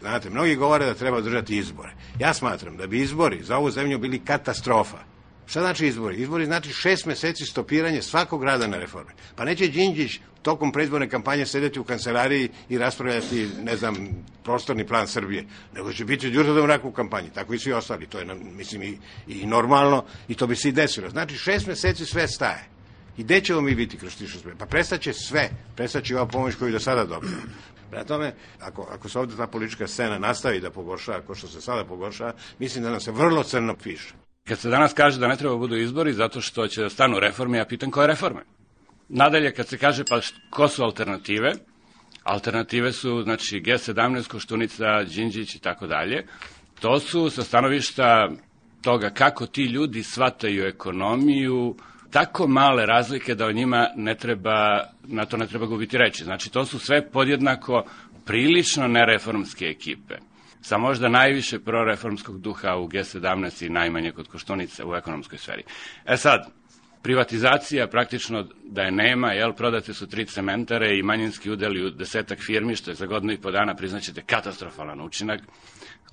Speaker 16: Znate, mnogi govore da treba održati izbore. Ja smatram da bi izbori za ovu zemlju bili katastrofa. Šta znači izbori? Izbori znači šest meseci stopiranje svakog rada na reforme. Pa neće Đinđić tokom predizborne kampanje sedeti u kancelariji i raspravljati, ne znam, prostorni plan Srbije, nego će biti Đurđe mrak u kampanji, tako i svi ostali, to je, mislim, i, i normalno, i to bi se i desilo. Znači, šest meseci sve staje. I gde ćemo mi biti kroz tišu Pa prestaće sve, prestaće ova pomoć koju do sada dobijamo. Prema tome, ako, ako se ovde ta politička scena nastavi da pogorša, ako što se sada pogorša, mislim da nam se vrlo crno piše.
Speaker 17: Kad se danas kaže da ne treba da budu izbori zato što će da stanu reforme, ja pitam koje reforme? Nadalje, kad se kaže pa ko su alternative, alternative su znači G17, Koštunica, Đinđić i tako dalje. To su sa stanovišta toga kako ti ljudi shvataju ekonomiju, tako male razlike da o njima ne treba, na to ne treba gubiti reći. Znači, to su sve podjednako prilično nereformske ekipe sa možda najviše proreformskog duha u G17 i najmanje kod Koštunice u ekonomskoj sferi. E sad, privatizacija praktično da je nema, jel, prodate su tri cementare i manjinski udeli u desetak firmi, što je za godinu i po dana, priznaćete, katastrofalan učinak.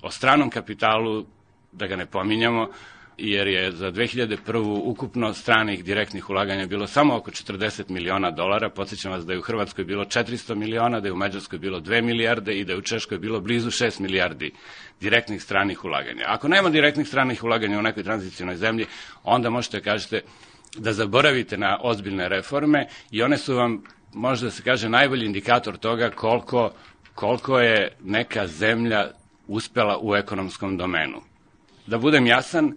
Speaker 17: O stranom kapitalu, da ga ne pominjamo, jer je za 2001. ukupno stranih direktnih ulaganja bilo samo oko 40 miliona dolara. Podsećam vas da je u Hrvatskoj bilo 400 miliona, da je u Mađarskoj bilo 2 milijarde i da je u Češkoj bilo blizu 6 milijardi direktnih stranih ulaganja. Ako nema direktnih stranih ulaganja u nekoj tranzicijnoj zemlji, onda možete da kažete da zaboravite na ozbiljne reforme i one su vam, možda da se kaže, najbolji indikator toga koliko, koliko je neka zemlja uspela u ekonomskom domenu. Da budem jasan,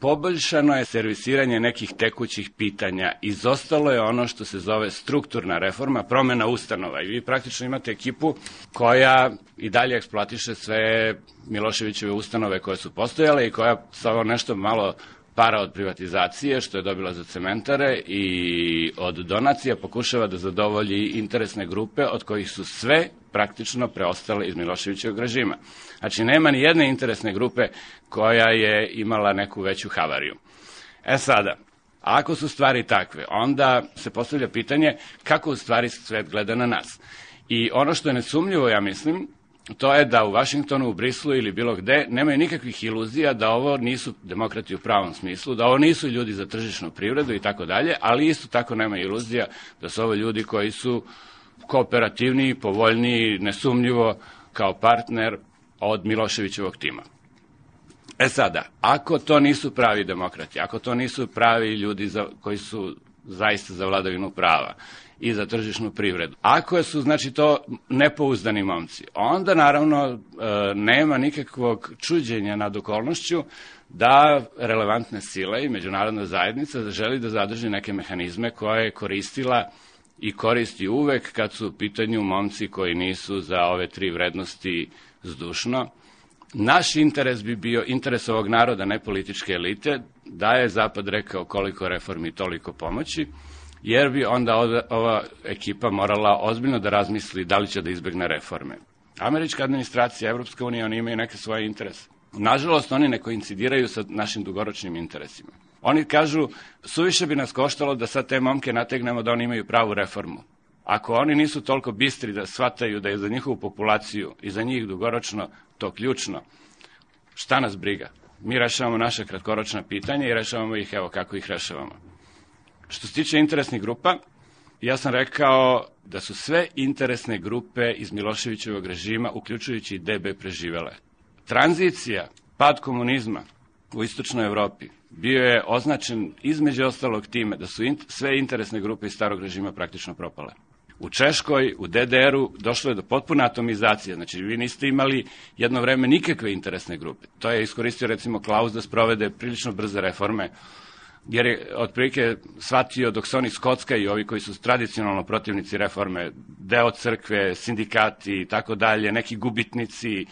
Speaker 17: poboljšano je servisiranje nekih tekućih pitanja. Izostalo je ono što se zove strukturna reforma, promena ustanova. I vi praktično imate ekipu koja i dalje eksploatiše sve Miloševićeve ustanove koje su postojale i koja sa nešto malo para od privatizacije, što je dobila za cementare i od donacija pokušava da zadovolji interesne grupe od kojih su sve praktično preostale iz Miloševićevog režima. Znači, nema ni jedne interesne grupe koja je imala neku veću havariju. E sada, ako su stvari takve, onda se postavlja pitanje kako u stvari svet gleda na nas. I ono što je nesumljivo, ja mislim,
Speaker 18: to je da u Vašingtonu, u Brislu ili bilo gde nemaju nikakvih iluzija da ovo nisu demokrati u pravom smislu, da ovo nisu ljudi za tržišnu privredu i tako dalje, ali isto tako nema iluzija da su ovo ljudi koji su kooperativniji, povoljniji, nesumnjivo kao partner od Miloševićevog tima. E sada, ako to nisu pravi demokrati, ako to nisu pravi ljudi za, koji su zaista za vladavinu prava i za tržišnu privredu, ako su znači to nepouzdani momci, onda naravno e, nema nikakvog čuđenja nad okolnošću da relevantne sile i međunarodna zajednica želi da zadrži neke mehanizme koje je koristila i koristi uvek kad su u pitanju momci koji nisu za ove tri vrednosti zdušno. Naš interes bi bio interes ovog naroda, ne političke elite, da je Zapad rekao koliko reformi, toliko pomoći, jer bi onda ova, ekipa morala ozbiljno da razmisli da li će da izbegne reforme. Američka administracija, Evropska unija, oni imaju neke svoje interese. Nažalost, oni ne koincidiraju sa našim dugoročnim interesima. Oni kažu, suviše bi nas koštalo da sad te momke nategnemo da oni imaju pravu reformu. Ako oni nisu toliko bistri da shvataju da je za njihovu populaciju i za njih dugoročno to ključno, šta nas briga? Mi rešavamo naše kratkoročna pitanja i rešavamo ih evo kako ih rešavamo. Što se tiče interesnih grupa, ja sam rekao da su sve interesne grupe iz Miloševićevog režima, uključujući DB, preživele. Tranzicija, pad komunizma u istočnoj Evropi bio je označen između ostalog time da su in, sve interesne grupe iz starog režima praktično propale. U Češkoj, u DDR-u došlo je do potpune atomizacije, znači vi niste imali jedno vreme nikakve interesne grupe. To je iskoristio recimo Klaus da sprovede prilično brze reforme, jer je otprilike shvatio dok se oni Skotska i ovi koji su tradicionalno protivnici reforme, deo crkve, sindikati i tako dalje, neki gubitnici,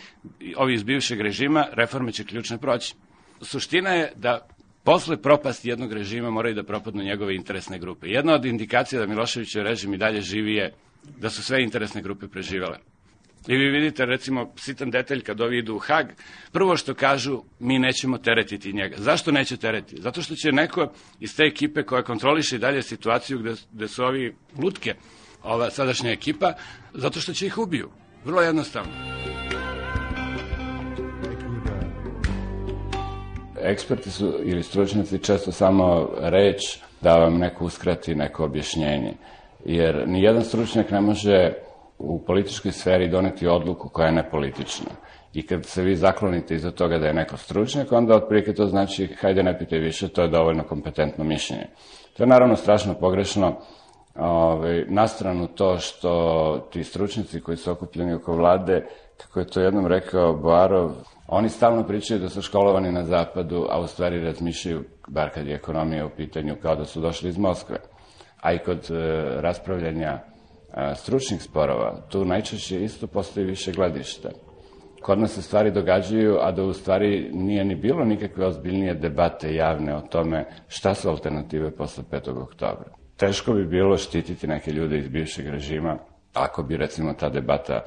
Speaker 18: ovi iz bivšeg režima, reforme će ključne proći. Suština je da posle propasti jednog režima moraju da propadnu njegove interesne grupe. Jedna od indikacija da Miloševićev režim i dalje živi je da su sve interesne grupe preživele. I vi vidite, recimo, sitan detalj kad ovi idu u Hag, prvo što kažu, mi nećemo teretiti njega. Zašto neće teretiti? Zato što će neko iz te ekipe koja kontroliše i dalje situaciju gde, gde su ovi lutke, ova sadašnja ekipa, zato što će ih ubiju. Vrlo jednostavno.
Speaker 17: Eksperti su ili stručnjaci često samo reč da vam neko uskrati neko objašnjenje. Jer ni jedan stručnjak ne može u političkoj sferi doneti odluku koja je nepolitična. I kad se vi zaklonite iza toga da je neko stručnjak, onda otprilike to znači hajde ne pitaj više, to je dovoljno kompetentno mišljenje. To je naravno strašno pogrešno, ovaj, na stranu to što ti stručnici koji su okupljeni oko vlade, kako je to jednom rekao Boarov, oni stalno pričaju da su školovani na zapadu, a u stvari razmišljaju, bar kad je ekonomija u pitanju, kao da su došli iz Moskve. A i kod e, raspravljanja stručnih sporova, tu najčešće isto postoji više gledišta. Kod nas se stvari događaju, a da u stvari nije ni bilo nikakve ozbiljnije debate javne o tome šta su alternative posle 5. oktobra. Teško bi bilo štititi neke ljude iz bivšeg režima, ako bi recimo ta debata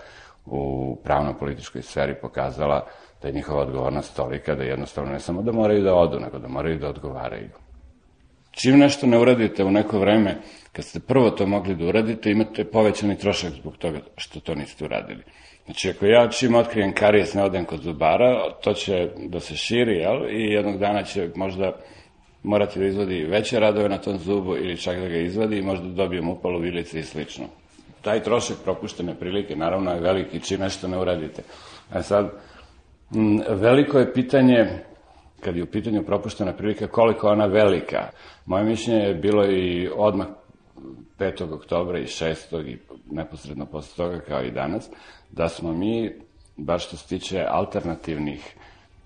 Speaker 17: u pravno-političkoj sferi pokazala da je njihova odgovornost tolika da jednostavno ne samo da moraju da odu, nego da moraju da odgovaraju. Čim nešto ne uradite u neko vreme, kad ste prvo to mogli da uradite, imate povećani trošak zbog toga što to niste uradili. Znači, ako ja čim otkrijem karijes ne odem kod zubara, to će da se širi, jel? I jednog dana će možda morati da izvodi veće radove na tom zubu ili čak da ga izvadi i možda dobijem upalu vilice i slično. Taj trošak propuštene prilike, naravno, je veliki čim nešto ne uradite. A sad, m, veliko je pitanje, kad je u pitanju propuštena prilika, koliko ona velika. Moje mišljenje je bilo i odmah 5. oktobra i 6. i neposredno posle toga kao i danas, da smo mi, bar što se tiče alternativnih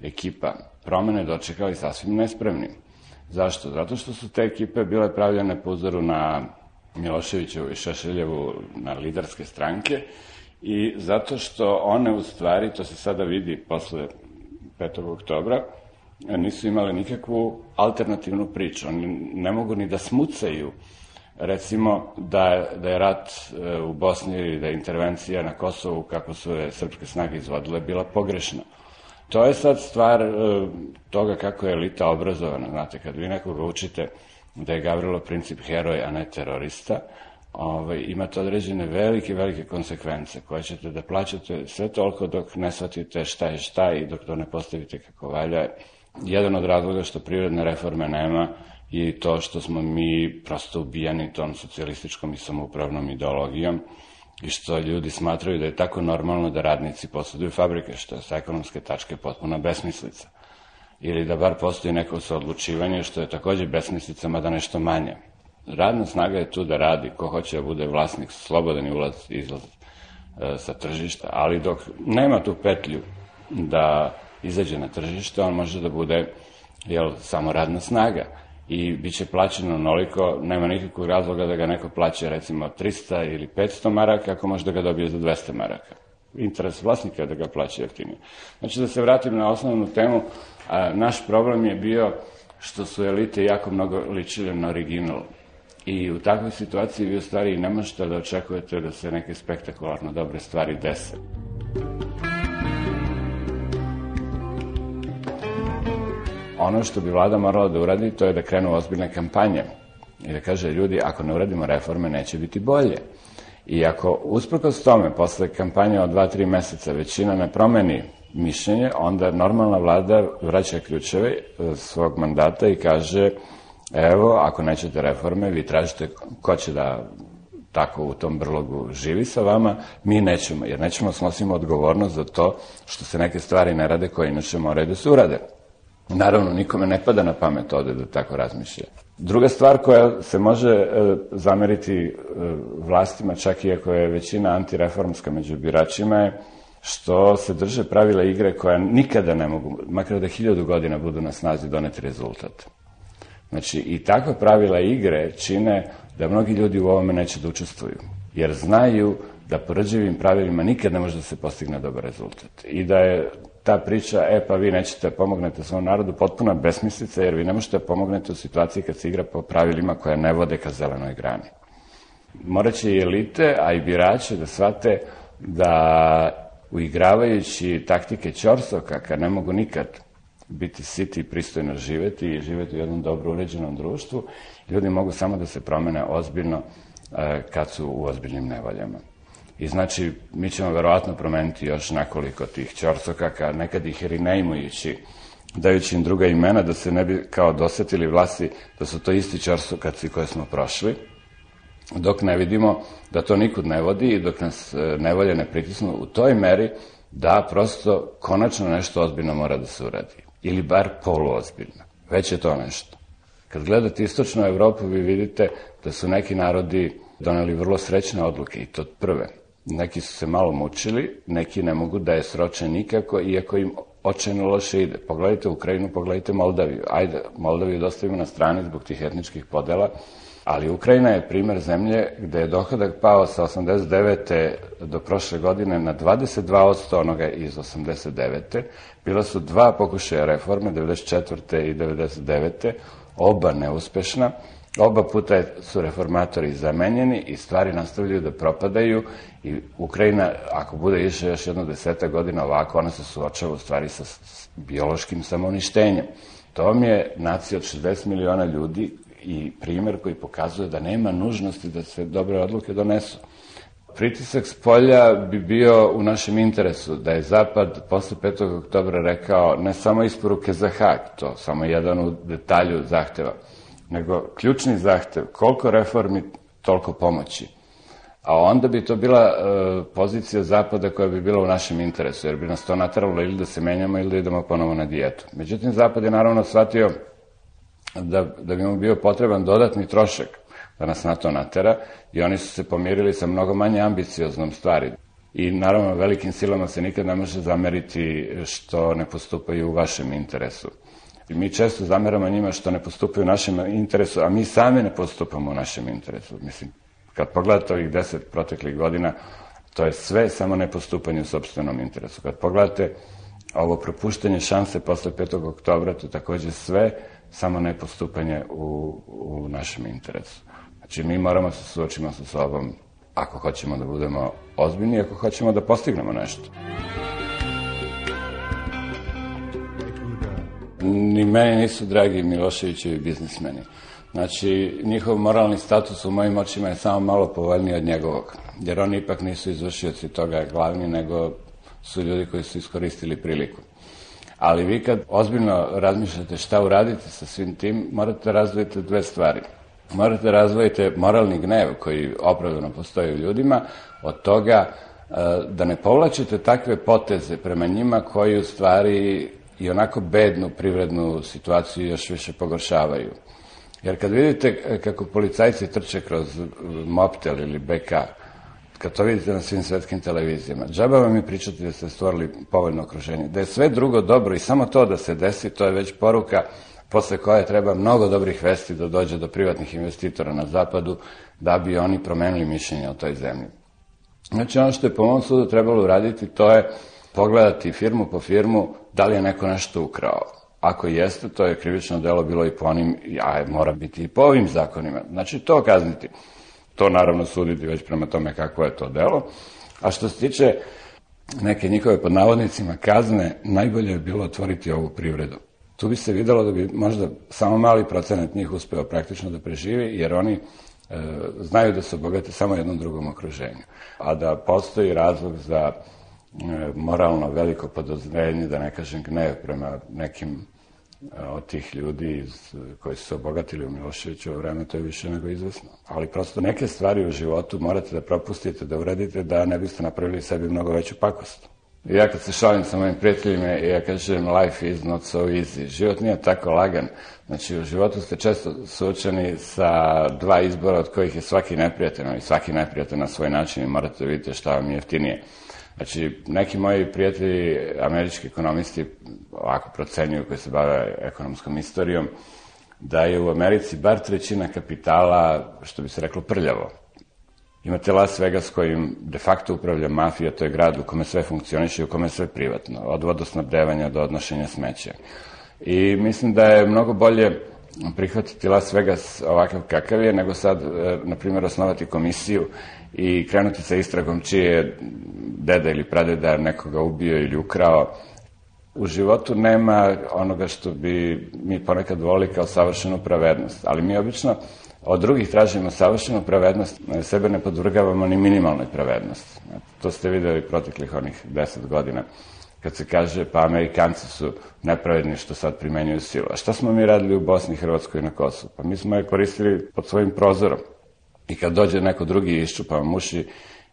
Speaker 17: ekipa, promene dočekali sasvim nespremnim. Zašto? Zato što su te ekipe bile pravljene po uzoru na Miloševićevu i Šešeljevu na liderske stranke i zato što one u stvari, to se sada vidi posle 5. oktobra, nisu imale nikakvu alternativnu priču. Oni ne mogu ni da smucaju recimo da, da je rat e, u Bosni ili da je intervencija na Kosovu, kako su je srpske snage izvodile, bila pogrešna. To je sad stvar e, toga kako je elita obrazovana. Znate, kad vi nekoga učite da je Gavrilo Princip heroj, a ne terorista, ovaj, imate određene velike, velike konsekvence koje ćete da plaćate sve toliko dok ne shvatite šta je šta i dok to ne postavite kako valja. Jedan od razloga što prirodne reforme nema i to što smo mi prosto ubijani tom socijalističkom i samoupravnom ideologijom i što ljudi smatraju da je tako normalno da radnici posjeduju fabrike, što je sa ekonomske tačke potpuna besmislica. Ili da bar postoji neko saodlučivanje, što je takođe besmislica, mada nešto manje. Radna snaga je tu da radi, ko hoće da bude vlasnik, slobodan i ulaz izlaz e, sa tržišta, ali dok nema tu petlju da izađe na tržište, on može da bude jel, samo radna snaga i bit će plaćeno onoliko, nema nikakvog razloga da ga neko plaća recimo 300 ili 500 maraka, ako može da ga dobije za 200 maraka. Interes vlasnika je da ga plaća jeftinije. Znači da se vratim na osnovnu temu, a, naš problem je bio što su elite jako mnogo ličile na original. I u takvoj situaciji vi u stvari ne možete da očekujete da se neke spektakularno dobre stvari dese. Ono što bi vlada morala da uradi, to je da krenu ozbiljne kampanje. I da kaže, ljudi, ako ne uradimo reforme, neće biti bolje. I ako usprkos tome, posle kampanje od 2-3 meseca, većina ne promeni mišljenje, onda normalna vlada vraća ključeve e, svog mandata i kaže, evo, ako nećete reforme, vi tražite ko će da tako u tom brlogu živi sa vama, mi nećemo, jer nećemo snosimo odgovornost za to što se neke stvari ne rade koje inače moraju da se urade. Naravno, nikome ne pada na pamet ovde da tako razmišlja. Druga stvar koja se može e, zameriti e, vlastima, čak i ako je većina antireformska među biračima, je što se drže pravila igre koja nikada ne mogu, makar da hiljadu godina budu na snazi doneti rezultat. Znači, i takva pravila igre čine da mnogi ljudi u ovome neće da učestvuju, jer znaju da po rđevim pravilima nikad ne može da se postigne dobar rezultat. I da je ta priča, e pa vi nećete da pomognete svom narodu, potpuna besmislica, jer vi ne možete da pomognete u situaciji kad se igra po pravilima koja ne vode ka zelenoj grani. Moraće i elite, a i birače da shvate da uigravajući taktike Ćorsoka, kad ne mogu nikad biti siti i pristojno živeti i živeti u jednom dobro uređenom društvu, ljudi mogu samo da se promene ozbiljno e, kad su u ozbiljnim nevoljama. I znači, mi ćemo verovatno promeniti još nekoliko tih ćorsokaka, nekad ih rinejmujući, dajući im druga imena, da se ne bi kao dosetili vlasti da su to isti ćorsokaci koje smo prošli, dok ne vidimo da to nikud ne vodi i dok nas e, nevolje ne pritisnu u toj meri da prosto konačno nešto ozbiljno mora da se uradi. Ili bar poluozbiljno. Već je to nešto. Kad gledate istočnu Evropu, vi vidite da su neki narodi doneli vrlo srećne odluke i to prve. Neki su se malo mučili, neki ne mogu da je sroče nikako, iako im očajno loše ide. Pogledajte Ukrajinu, pogledajte Moldaviju. Ajde, Moldaviju dostavimo na strani zbog tih etničkih podela, ali Ukrajina je primer zemlje gde je dohodak pao sa 89. do prošle godine na 22% onoga iz 89. Bila su dva pokušaja reforme, 94. i 99. Oba neuspešna. Oba puta su reformatori zamenjeni i stvari nastavljaju da propadaju i Ukrajina, ako bude išla još jedno deseta godina ovako, ona se suočava u stvari sa biološkim samoništenjem. To vam je nacija od 60 miliona ljudi i primer koji pokazuje da nema nužnosti da se dobre odluke donesu. Pritisak s polja bi bio u našem interesu, da je Zapad posle 5. oktobra rekao ne samo isporuke za Hag, to samo jedan u detalju zahteva, nego ključni zahtev, koliko reformi, toliko pomoći. A onda bi to bila e, pozicija Zapada koja bi bila u našem interesu, jer bi nas to natralo ili da se menjamo ili da idemo ponovo na dijetu. Međutim, Zapad je naravno shvatio da, da bi mu bio potreban dodatni trošak da nas na to natera i oni su se pomirili sa mnogo manje ambicioznom stvari. I naravno velikim silama se nikad ne može zameriti što ne postupaju u vašem interesu. I mi često zameramo njima što ne postupaju u našem interesu, a mi sami ne postupamo u našem interesu. Mislim, kad pogledate ovih deset proteklih godina, to je sve samo ne postupanje u sobstvenom interesu. Kad pogledate ovo propuštanje šanse posle 5. oktobra, to je takođe sve samo ne postupanje u, u našem interesu. Znači, mi moramo se suočimo sa sobom ako hoćemo da budemo ozbiljni, ako hoćemo da postignemo nešto. Ni meni nisu dragi Miloševićevi biznismeni. Znači, njihov moralni status u mojim očima je samo malo povoljniji od njegovog, jer oni ipak nisu izvršioci toga glavni, nego su ljudi koji su iskoristili priliku. Ali vi kad ozbiljno razmišljate šta uradite sa svim tim, morate da razvojiti dve stvari. Morate da razvojite moralni gnev koji opravdano postoji u ljudima, od toga e, da ne povlačite takve poteze prema njima koji u stvari i onako bednu privrednu situaciju još više pogoršavaju. Jer kad vidite e, kako policajci trče kroz Moptel ili BK, kad to vidite na svim svetskim televizijama, džaba vam je pričati da ste stvorili povoljno okruženje. Da je sve drugo dobro i samo to da se desi, to je već poruka posle koje treba mnogo dobrih vesti da dođe do privatnih investitora na zapadu, da bi oni promenili mišljenje o toj zemlji. Znači, ono što je po mom sudu trebalo uraditi, to je pogledati firmu po firmu da li je neko nešto ukrao. Ako jeste, to je krivično delo bilo i po onim, a mora biti i po ovim zakonima. Znači, to kazniti. To naravno suditi već prema tome kako je to delo. A što se tiče neke njihove pod navodnicima kazne, najbolje je bilo otvoriti ovu privredu. Tu bi se videlo da bi možda samo mali procenat njih uspeo praktično da preživi, jer oni e, znaju da se obogate samo jednom drugom okruženju. A da postoji razlog za moralno veliko podozrenje, da ne kažem gnev prema nekim e, od tih ljudi iz, koji su se obogatili u Miloševiću vreme, to je više nego izvesno. Ali prosto neke stvari u životu morate da propustite, da uradite, da ne biste napravili sebi mnogo veću pakost. I ja kad se šalim sa mojim prijateljima, ja kažem life is not so easy. Život nije tako lagan. Znači, u životu ste često suočeni sa dva izbora od kojih je svaki neprijatelj, i svaki neprijatelj na svoj način i morate da vidite šta vam je jeftinije. Znači, neki moji prijatelji, američki ekonomisti, ovako procenjuju koji se bave ekonomskom istorijom, da je u Americi bar trećina kapitala, što bi se reklo, prljavo. Imate Las Vegas kojim de facto upravlja mafija, to je grad u kome sve funkcioniše i u kome sve privatno, od vodosnabdevanja do odnošenja smeća. I mislim da je mnogo bolje prihvatiti Las Vegas ovakav kakav je, nego sad, e, na primjer, osnovati komisiju i krenuti sa istragom čije deda ili pradeda nekoga ubio ili ukrao. U životu nema onoga što bi mi ponekad voli kao savršenu pravednost, ali mi obično od drugih tražimo savršenu pravednost, sebe ne podvrgavamo ni minimalnoj pravednosti. To ste videli proteklih onih deset godina kad se kaže pa Amerikanci su nepravedni što sad primenjuju silu. A šta smo mi radili u Bosni, Hrvatskoj i na Kosovu? Pa mi smo je koristili pod svojim prozorom. I kad dođe neko drugi i iščupa vam uši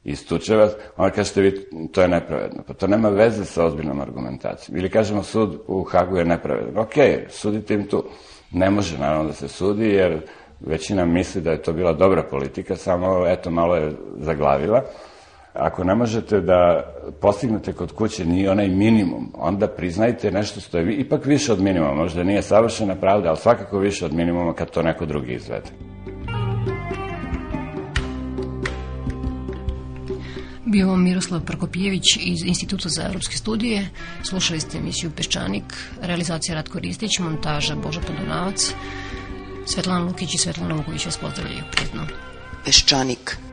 Speaker 17: i istuče vas, onda kažete vi, to je nepravedno. Pa to nema veze sa ozbiljnom argumentacijom. Ili kažemo sud u Hagu je nepravedan. Ok, sudite im tu. Ne može naravno da se sudi, jer većina misli da je to bila dobra politika, samo eto malo je zaglavila. Ako ne možete da postignete kod kuće ni onaj minimum, onda priznajte nešto što je ipak više od minimuma. Možda nije savršena pravda, ali svakako više od minimuma kad to neko drugi izvede.
Speaker 12: Bio vam Miroslav Prokopijević iz Instituta za evropske studije. Slušali ste emisiju Peščanik, realizacija Ratko Ristić, montaža Boža Podunavac. Svetlana Lukić i Svetlana Vuković vas pozdravljaju. Prijetno.
Speaker 14: Peščanik.